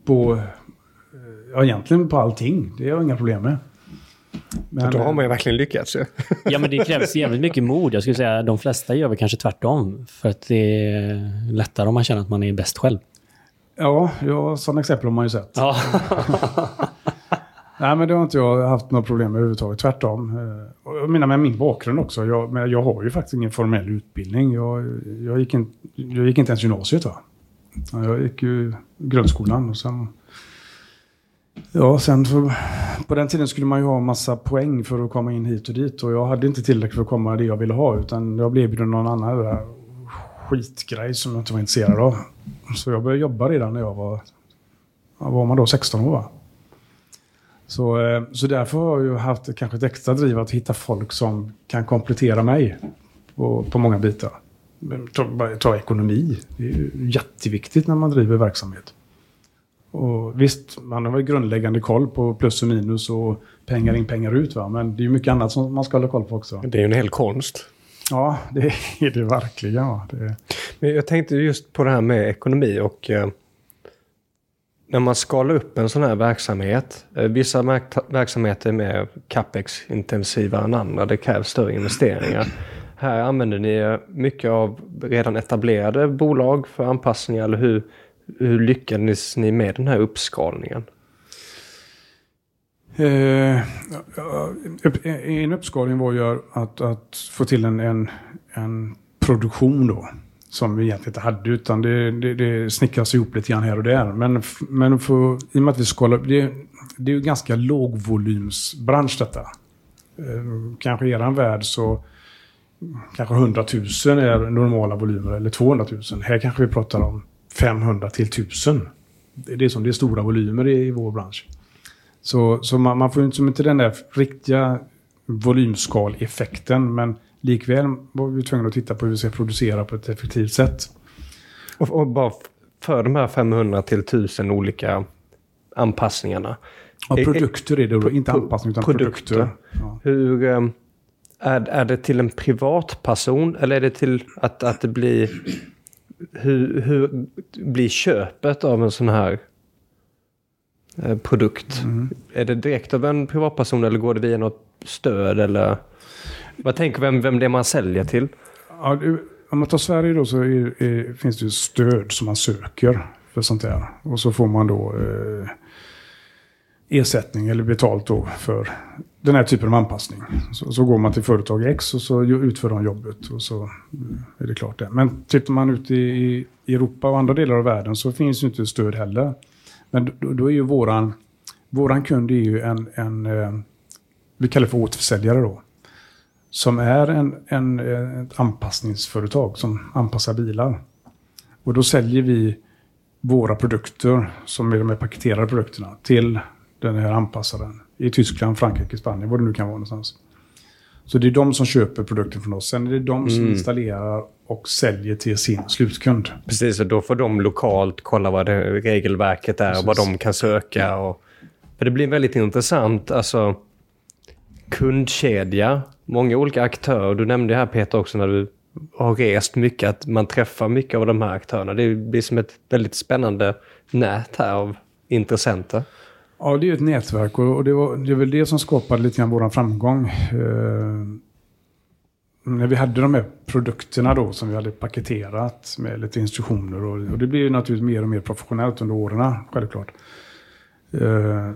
På, ja egentligen på allting. Det har jag inga problem med. Men, då har man ju verkligen lyckats ju. <laughs> ja, men det krävs jävligt mycket mod. Jag skulle säga att de flesta gör väl kanske tvärtom. För att det är lättare om man känner att man är bäst själv. Ja, ja sådana exempel har man ju sett. Ja. <laughs> Nej, men det har inte jag haft några problem med överhuvudtaget. Tvärtom. Eh, jag menar med min bakgrund också. Jag, men jag har ju faktiskt ingen formell utbildning. Jag, jag, gick, in, jag gick inte ens gymnasiet. Va? Jag gick ju grundskolan och sen... Ja, sen för, på den tiden skulle man ju ha massa poäng för att komma in hit och dit. Och jag hade inte tillräckligt för att komma det jag ville ha. Utan jag blev erbjuden någon annan där skitgrej som jag inte var intresserad av. Så jag började jobba redan när jag var... Var man då 16 år? Va? Så, eh, så därför har jag haft kanske ett extra driv att hitta folk som kan komplettera mig på, på många bitar. Ta, ta ekonomi. Det är ju jätteviktigt när man driver verksamhet. Och visst, man har väl grundläggande koll på plus och minus och pengar in, pengar ut. Va? Men det är ju mycket annat som man ska hålla koll på också. Det är ju en hel konst. Ja, det är det verkligen. Ja. Det... Men jag tänkte just på det här med ekonomi och eh, när man skalar upp en sån här verksamhet, eh, vissa verksamheter är mer capex-intensiva än andra, det krävs större investeringar. Här använder ni mycket av redan etablerade bolag för anpassningar, eller hur, hur lyckades ni med den här uppskalningen? Eh, en uppskalning var ju att, att få till en, en, en produktion då som vi egentligen inte hade, utan det, det, det snickras ihop lite grann här och där. Men, men för, i och med att vi skalar det, det är ju ganska lågvolymsbransch detta. Eh, kanske i er värld så kanske 100 000 är normala volymer, eller 200 000. Här kanske vi pratar om 500 till 1000. det är som det är stora volymer i, i vår bransch. Så, så man, man får ju inte den där riktiga volymskaleffekten, men likväl var vi tvungna att titta på hur vi ska producera på ett effektivt sätt. Och, och bara för de här 500 till 1000 olika anpassningarna. Ja, produkter är det då, inte anpassning utan produkter. produkter. Ja. Hur, ehm, är, är det till en privatperson eller är det till att, att det blir... Hur, hur blir köpet av en sån här eh, produkt? Mm. Är det direkt av en privatperson eller går det via något stöd? Eller vad tänker vem, vem det är man säljer till? Ja, om man tar Sverige då så är, är, finns det stöd som man söker för sånt där. Och så får man då eh, ersättning eller betalt då för den här typen av anpassning. Så, så, går man till företag X och så utför de jobbet och så eh, är det klart det. Men tittar man ut i, i Europa och andra delar av världen så finns ju inte stöd heller. Men då, då är ju våran, våran kund är ju en, en eh, vi kallar det för återförsäljare då. Som är en, en, ett anpassningsföretag som anpassar bilar. Och då säljer vi våra produkter, som är de här paketerade produkterna, till den här anpassaren. I Tyskland, Frankrike, Spanien, vad det nu kan vara någonstans. Så det är de som köper produkten från oss. Sen är det de som mm. installerar och säljer till sin slutkund. Precis, och då får de lokalt kolla vad det regelverket är och vad de kan söka. Och, för det blir väldigt intressant. Alltså, kundkedja, många olika aktörer. Du nämnde här Peter också när du har rest mycket att man träffar mycket av de här aktörerna. Det blir som ett väldigt spännande nät här av intressenter. Ja, det är ju ett nätverk och det, var, det är väl det som skapade lite grann vår framgång. Eh, när vi hade de här produkterna då som vi hade paketerat med lite instruktioner och, och det blir ju naturligtvis mer och mer professionellt under åren, självklart. Eh,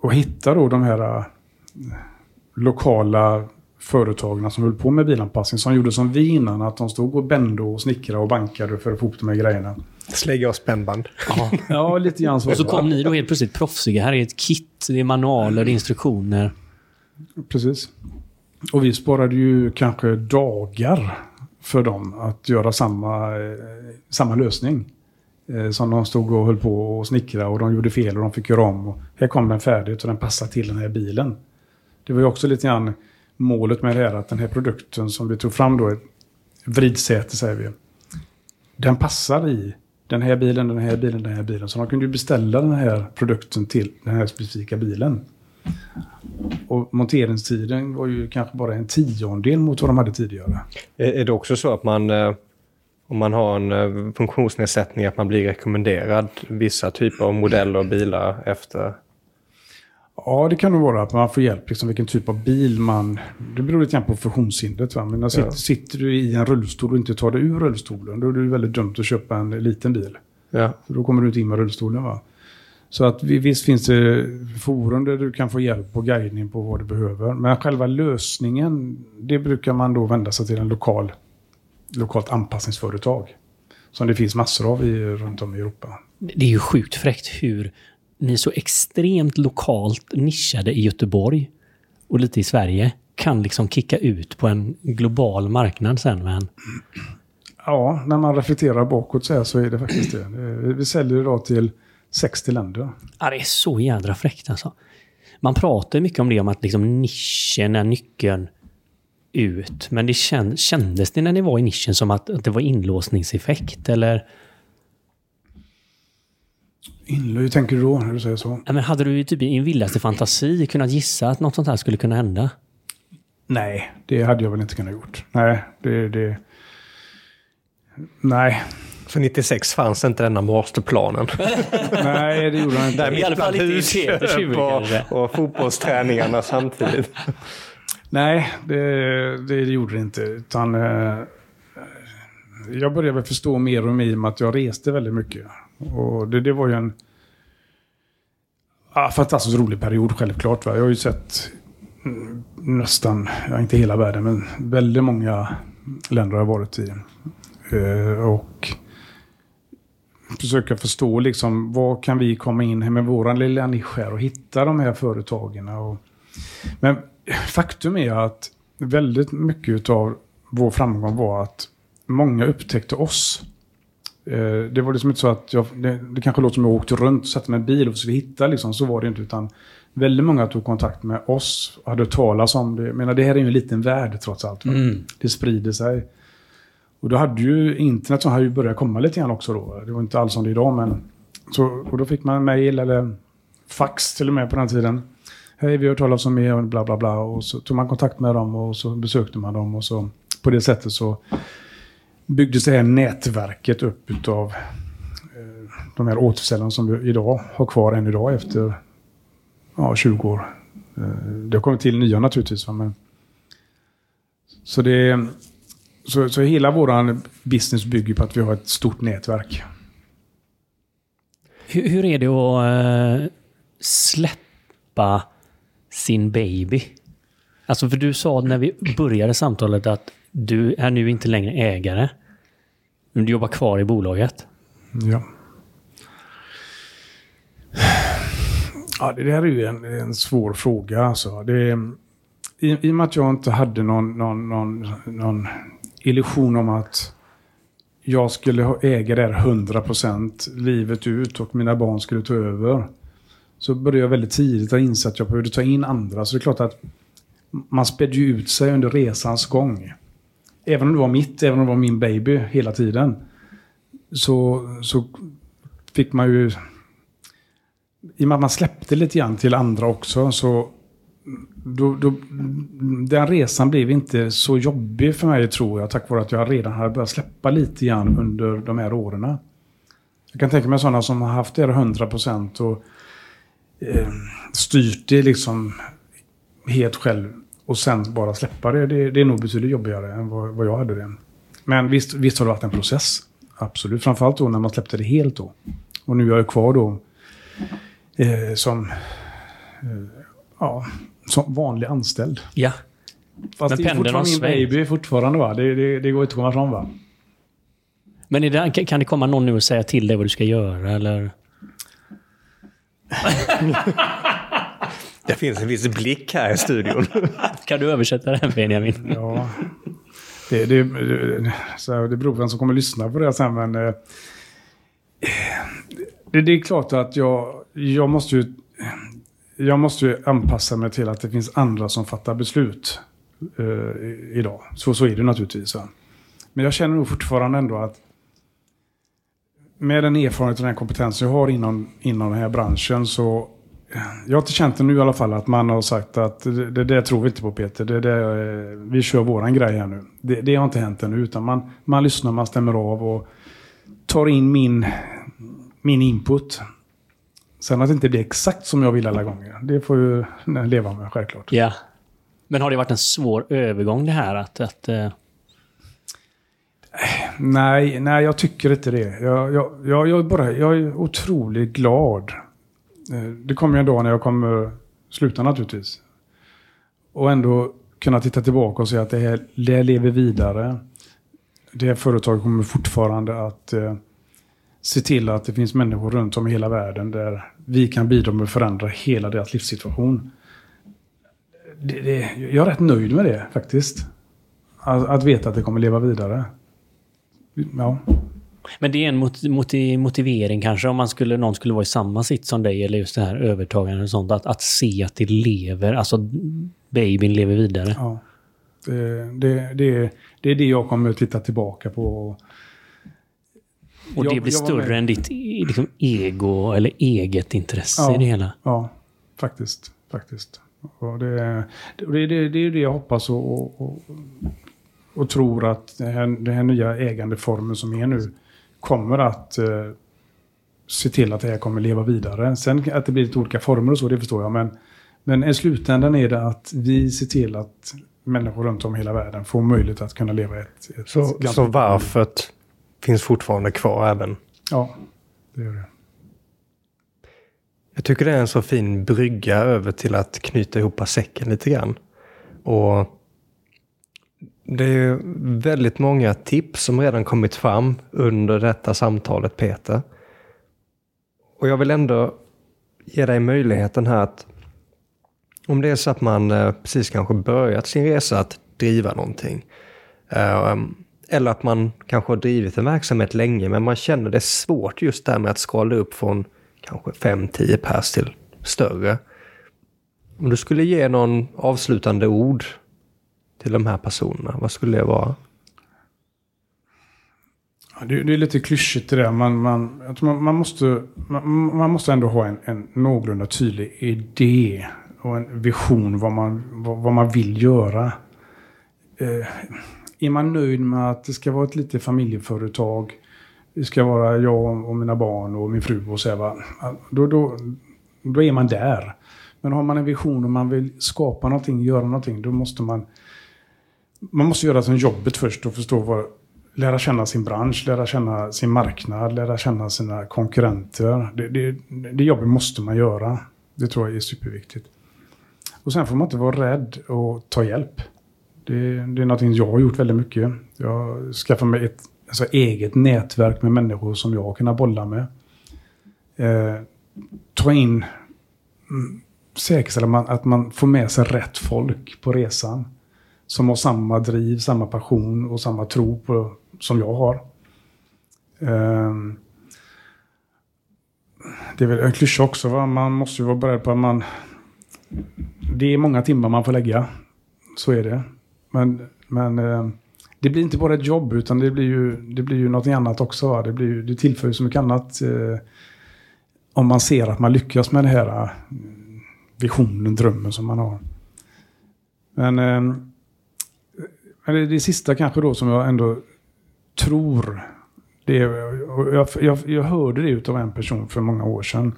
och hitta då de här eh, lokala företagen som höll på med bilanpassning som gjorde som vi innan, att de stod och bände och snickrade och bankade för att få ihop de här grejerna. Slägga och spännband. Ja, <laughs> ja lite grann så. Och så kom ni då helt plötsligt proffsiga. Här är ett kit, det är manualer, instruktioner. Precis. Och vi sparade ju kanske dagar för dem att göra samma, eh, samma lösning. Eh, som de stod och höll på och snickra och de gjorde fel och de fick göra om. Och här kom den färdigt och den passade till den här bilen. Det var ju också lite grann målet med det här att den här produkten som vi tog fram då, vridsäte säger vi. Den passar i den här bilen, den här bilen, den här bilen. Så de kunde ju beställa den här produkten till den här specifika bilen. Och monteringstiden var ju kanske bara en tiondel mot vad de hade tidigare. Är det också så att man, eh, om man har en eh, funktionsnedsättning, att man blir rekommenderad vissa typer av modeller och bilar efter Ja, det kan nog vara att man får hjälp, liksom vilken typ av bil man... Det beror lite grann på funktionshindret. Va? Men sitter, ja. sitter du i en rullstol och inte tar dig ur rullstolen, då är det väldigt dumt att köpa en liten bil. Ja. För då kommer du inte in med rullstolen. Va? Så att visst finns det forum där du kan få hjälp och guidning på vad du behöver. Men själva lösningen, det brukar man då vända sig till en lokal, lokalt anpassningsföretag. Som det finns massor av i, runt om i Europa. Det är ju sjukt fräckt hur ni är så extremt lokalt nischade i Göteborg och lite i Sverige kan liksom kicka ut på en global marknad sen. Men... Ja, när man reflekterar bakåt så, här så är det faktiskt det. Vi säljer idag till 60 länder. Ja, det är så jädra fräckt alltså. Man pratar mycket om det, om att liksom nischen är nyckeln ut. Men det kändes det när ni var i nischen som att, att det var inlåsningseffekt? Eller Inlö, hur tänker du då när du säger så? Ja, men hade du typ i din vildaste fantasi kunnat gissa att något sånt här skulle kunna hända? Nej, det hade jag väl inte kunnat gjort. Nej, det... det nej. För 96 fanns inte denna masterplanen. <laughs> Nej, det gjorde han inte. Där I alla fall inte husköp och, och fotbollsträningarna samtidigt. Nej, det, det, det gjorde det inte. Utan, eh, jag började väl förstå mer och mer i och med att jag reste väldigt mycket. Och det, det var ju en ja, fantastiskt rolig period självklart. Va? Jag har ju sett mm, nästan, ja, inte hela världen, men väldigt många länder har jag varit i. Eh, och försöka förstå liksom, vad kan vi komma in med vår lilla nisch här och hitta de här företagen. Och, men faktum är att väldigt mycket av vår framgång var att många upptäckte oss det var liksom inte så att jag, det, det kanske låter som jag åkte runt och satte mig i bil och försökte hitta liksom, så var det inte. Utan väldigt många tog kontakt med oss och hade talas om det. Jag menar, det här är ju en liten värld trots allt. Mm. Det sprider sig. Och då hade ju internet som hade ju börjat komma lite grann också då. Det var inte alls som det är idag men... Så, och då fick man mail eller fax till och med på den tiden. Hej, vi har hört talas om er och bla bla bla. Och så tog man kontakt med dem och så besökte man dem och så på det sättet så byggdes det här nätverket upp utav eh, de här återförsäljarna som vi idag har kvar än idag efter ja, 20 år. Eh, det har kommit till nya naturligtvis. Men, så, det, så, så hela vår business bygger på att vi har ett stort nätverk. Hur, hur är det att eh, släppa sin baby? Alltså för du sa när vi började samtalet att du är nu inte längre ägare. Men du jobbar kvar i bolaget. Ja. Ja, det där är ju en, en svår fråga. Alltså. Det, i, I och med att jag inte hade någon, någon, någon, någon illusion om att jag skulle äga det här 100% livet ut och mina barn skulle ta över. Så började jag väldigt tidigt att inse att jag behövde ta in andra. Så det är klart att man spädde ju ut sig under resans gång. Även om det var mitt, även om det var min baby hela tiden. Så, så fick man ju... I och med att man släppte lite grann till andra också så... Då, då, den resan blev inte så jobbig för mig tror jag, tack vare att jag redan hade börjat släppa lite grann under de här åren. Jag kan tänka mig sådana som har haft det 100% och eh, styrt det liksom helt själv och sen bara släppa det, det, det är nog betydligt jobbigare än vad, vad jag hade det. Men visst, visst har det varit en process. Absolut. Framförallt då när man släppte det helt då. Och nu är jag kvar då eh, som, eh, ja, som vanlig anställd. Ja. Fast Men det är fortfarande min baby fortfarande va? Det, det, det går inte att komma fram va? Men det, kan det komma någon nu och säga till dig vad du ska göra eller? <laughs> Det finns en viss blick här i studion. <laughs> kan du översätta den Benjamin? Ja. Det, det, det, så det beror på vem som kommer att lyssna på det sen men... Eh, det, det är klart att jag, jag måste ju... Jag måste ju anpassa mig till att det finns andra som fattar beslut eh, idag. Så, så är det naturligtvis. Va? Men jag känner nog fortfarande ändå att med den erfarenhet och den kompetens jag har inom, inom den här branschen så jag har inte känt det nu i alla fall att man har sagt att det, det, det tror vi inte på Peter. Det, det, vi kör våran grej här nu. Det, det har inte hänt ännu utan man, man lyssnar, man stämmer av och tar in min, min input. Sen att det inte blir exakt som jag vill alla gånger. Det får ju leva med självklart. Ja. Men har det varit en svår övergång det här att... att uh... Nej, nej, jag tycker inte det. Jag, jag, jag, jag, bara, jag är otroligt glad Eh, det kommer ju en dag när jag kommer sluta naturligtvis. Och ändå kunna titta tillbaka och se att det här det lever vidare. Det här företaget kommer fortfarande att eh, se till att det finns människor runt om i hela världen där vi kan bidra med att förändra hela deras livssituation. Det, det, jag är rätt nöjd med det faktiskt. Att, att veta att det kommer leva vidare. Ja. Men det är en motivering kanske om man skulle, någon skulle vara i samma sitt som dig eller just det här övertagandet och sånt. Att, att se att det lever, alltså babyn lever vidare. Ja. Det, det, det, det är det jag kommer att titta tillbaka på. Och det jag, blir större än ditt liksom, ego eller eget intresse ja, i det hela? Ja, faktiskt. faktiskt. Och det, det, det, det är det jag hoppas och, och, och tror att den här, den här nya ägandeformen som är nu kommer att eh, se till att det här kommer leva vidare. Sen att det blir lite olika former och så, det förstår jag. Men, men i slutändan är det att vi ser till att människor runt om i hela världen får möjlighet att kunna leva ett... ett så, så varför finns fortfarande kvar även? Ja, det gör det. Jag tycker det är en så fin brygga över till att knyta ihop säcken lite grann. Och det är ju väldigt många tips som redan kommit fram under detta samtalet Peter. Och jag vill ändå ge dig möjligheten här att om det är så att man eh, precis kanske börjat sin resa att driva någonting. Eh, um, eller att man kanske har drivit en verksamhet länge men man känner det svårt just där med att skala upp från kanske 5-10 pers till större. Om du skulle ge någon avslutande ord till de här personerna, vad skulle det vara? Det, det, är lite klyschigt det där. Man, man, man, man, måste, man, man, måste ändå ha en, en någorlunda tydlig idé och en vision vad man, vad, vad man vill göra. Eh, är man nöjd med att det ska vara ett litet familjeföretag, det ska vara jag och mina barn och min fru och så här, då, då, då är man där. Men har man en vision och man vill skapa någonting, göra någonting, då måste man... Man måste göra som jobbet först och förstå vad, lära känna sin bransch, lära känna sin marknad, lära känna sina konkurrenter. Det, det, det jobbet måste man göra. Det tror jag är superviktigt. Och sen får man inte vara rädd och ta hjälp. Det, det är någonting jag har gjort väldigt mycket. Jag har skaffat mig ett alltså, eget nätverk med människor som jag har kunnat bolla med. Eh, ta in, mm, säkerställa man, att man får med sig rätt folk på resan. Som har samma driv, samma passion och samma tro på, som jag har. Eh, det är väl en klyscha också, va? man måste ju vara beredd på att man... Det är många timmar man får lägga. Så är det. Men, men eh, det blir inte bara ett jobb utan det blir ju, det blir ju någonting annat också. Det, blir ju, det tillför ju så mycket annat. Eh, om man ser att man lyckas med den här eh, visionen, drömmen som man har. Men, eh, det, det sista kanske då som jag ändå tror. Det, jag, jag, jag hörde det av en person för många år sedan.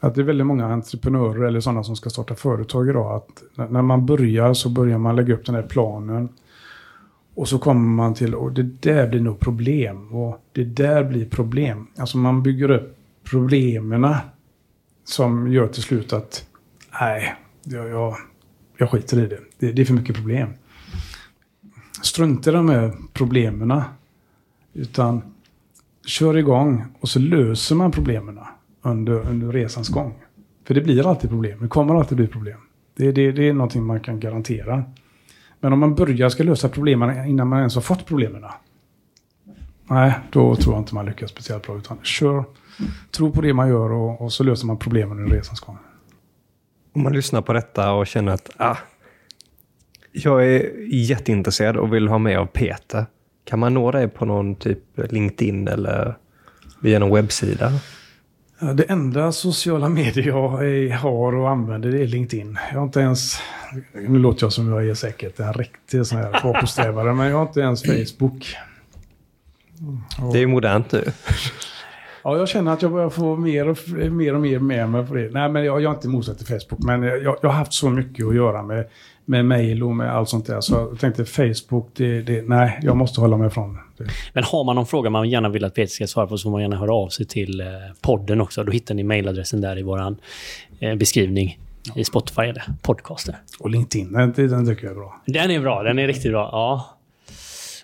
Att det är väldigt många entreprenörer eller sådana som ska starta företag idag. Att när man börjar så börjar man lägga upp den här planen. Och så kommer man till, och det där blir nog problem. Och det där blir problem. Alltså man bygger upp problemen som gör till slut att nej, jag, jag, jag skiter i det. det. det. är för mycket problem. Strunta i de här problemen. Utan kör igång och så löser man problemen under, under resans gång. För det blir alltid problem. Det kommer alltid bli problem. Det, det, det är någonting man kan garantera. Men om man börjar ska lösa problemen innan man ens har fått problemen. Nej, då tror jag inte man lyckas speciellt bra. Utan kör, tro på det man gör och, och så löser man problemen under resans gång. Om man lyssnar på detta och känner att ah, jag är jätteintresserad och vill ha med av Peter. Kan man nå dig på någon typ LinkedIn eller via någon webbsida? Det enda sociala medier jag har och använder det är LinkedIn. Jag har inte ens, nu låter jag som jag är säkert en riktig sån här bakåtsträvare, men jag har inte ens Facebook. Det är modernt nu. Ja, jag känner att jag börjar få mer och mer, och mer med mig på det. Nej, men jag, jag är inte motsatt till Facebook, men jag, jag, har haft så mycket att göra med, med mail och med allt sånt där. Så jag tänkte Facebook, det, det, nej, jag måste hålla mig ifrån det. Men har man någon fråga man gärna vill att Peter ska svara på så får man gärna höra av sig till eh, podden också. Då hittar ni mailadressen där i vår eh, beskrivning i Spotify eller podcaster. Och LinkedIn, den, den tycker jag är bra. Den är bra, den är riktigt bra. Ja.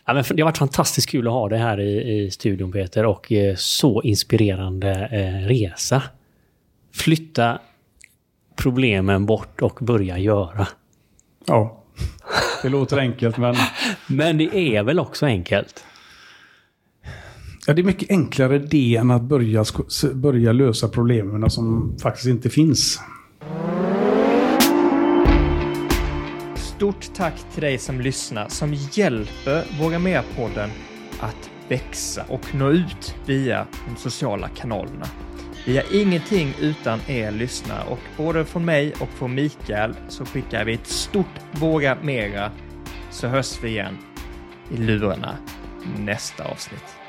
Ja, men det har varit fantastiskt kul att ha dig här i, i studion Peter och eh, så inspirerande resa. Flytta problemen bort och börja göra. Ja, det låter enkelt men... men det är väl också enkelt? Ja, det är mycket enklare det än att börja, börja lösa problemen som faktiskt inte finns. Stort tack till dig som lyssnar som hjälper Våga Mer-podden att växa och nå ut via de sociala kanalerna. Vi har ingenting utan er lyssnare och både från mig och från Mikael så skickar vi ett stort Våga Mera så hörs vi igen i lurarna nästa avsnitt.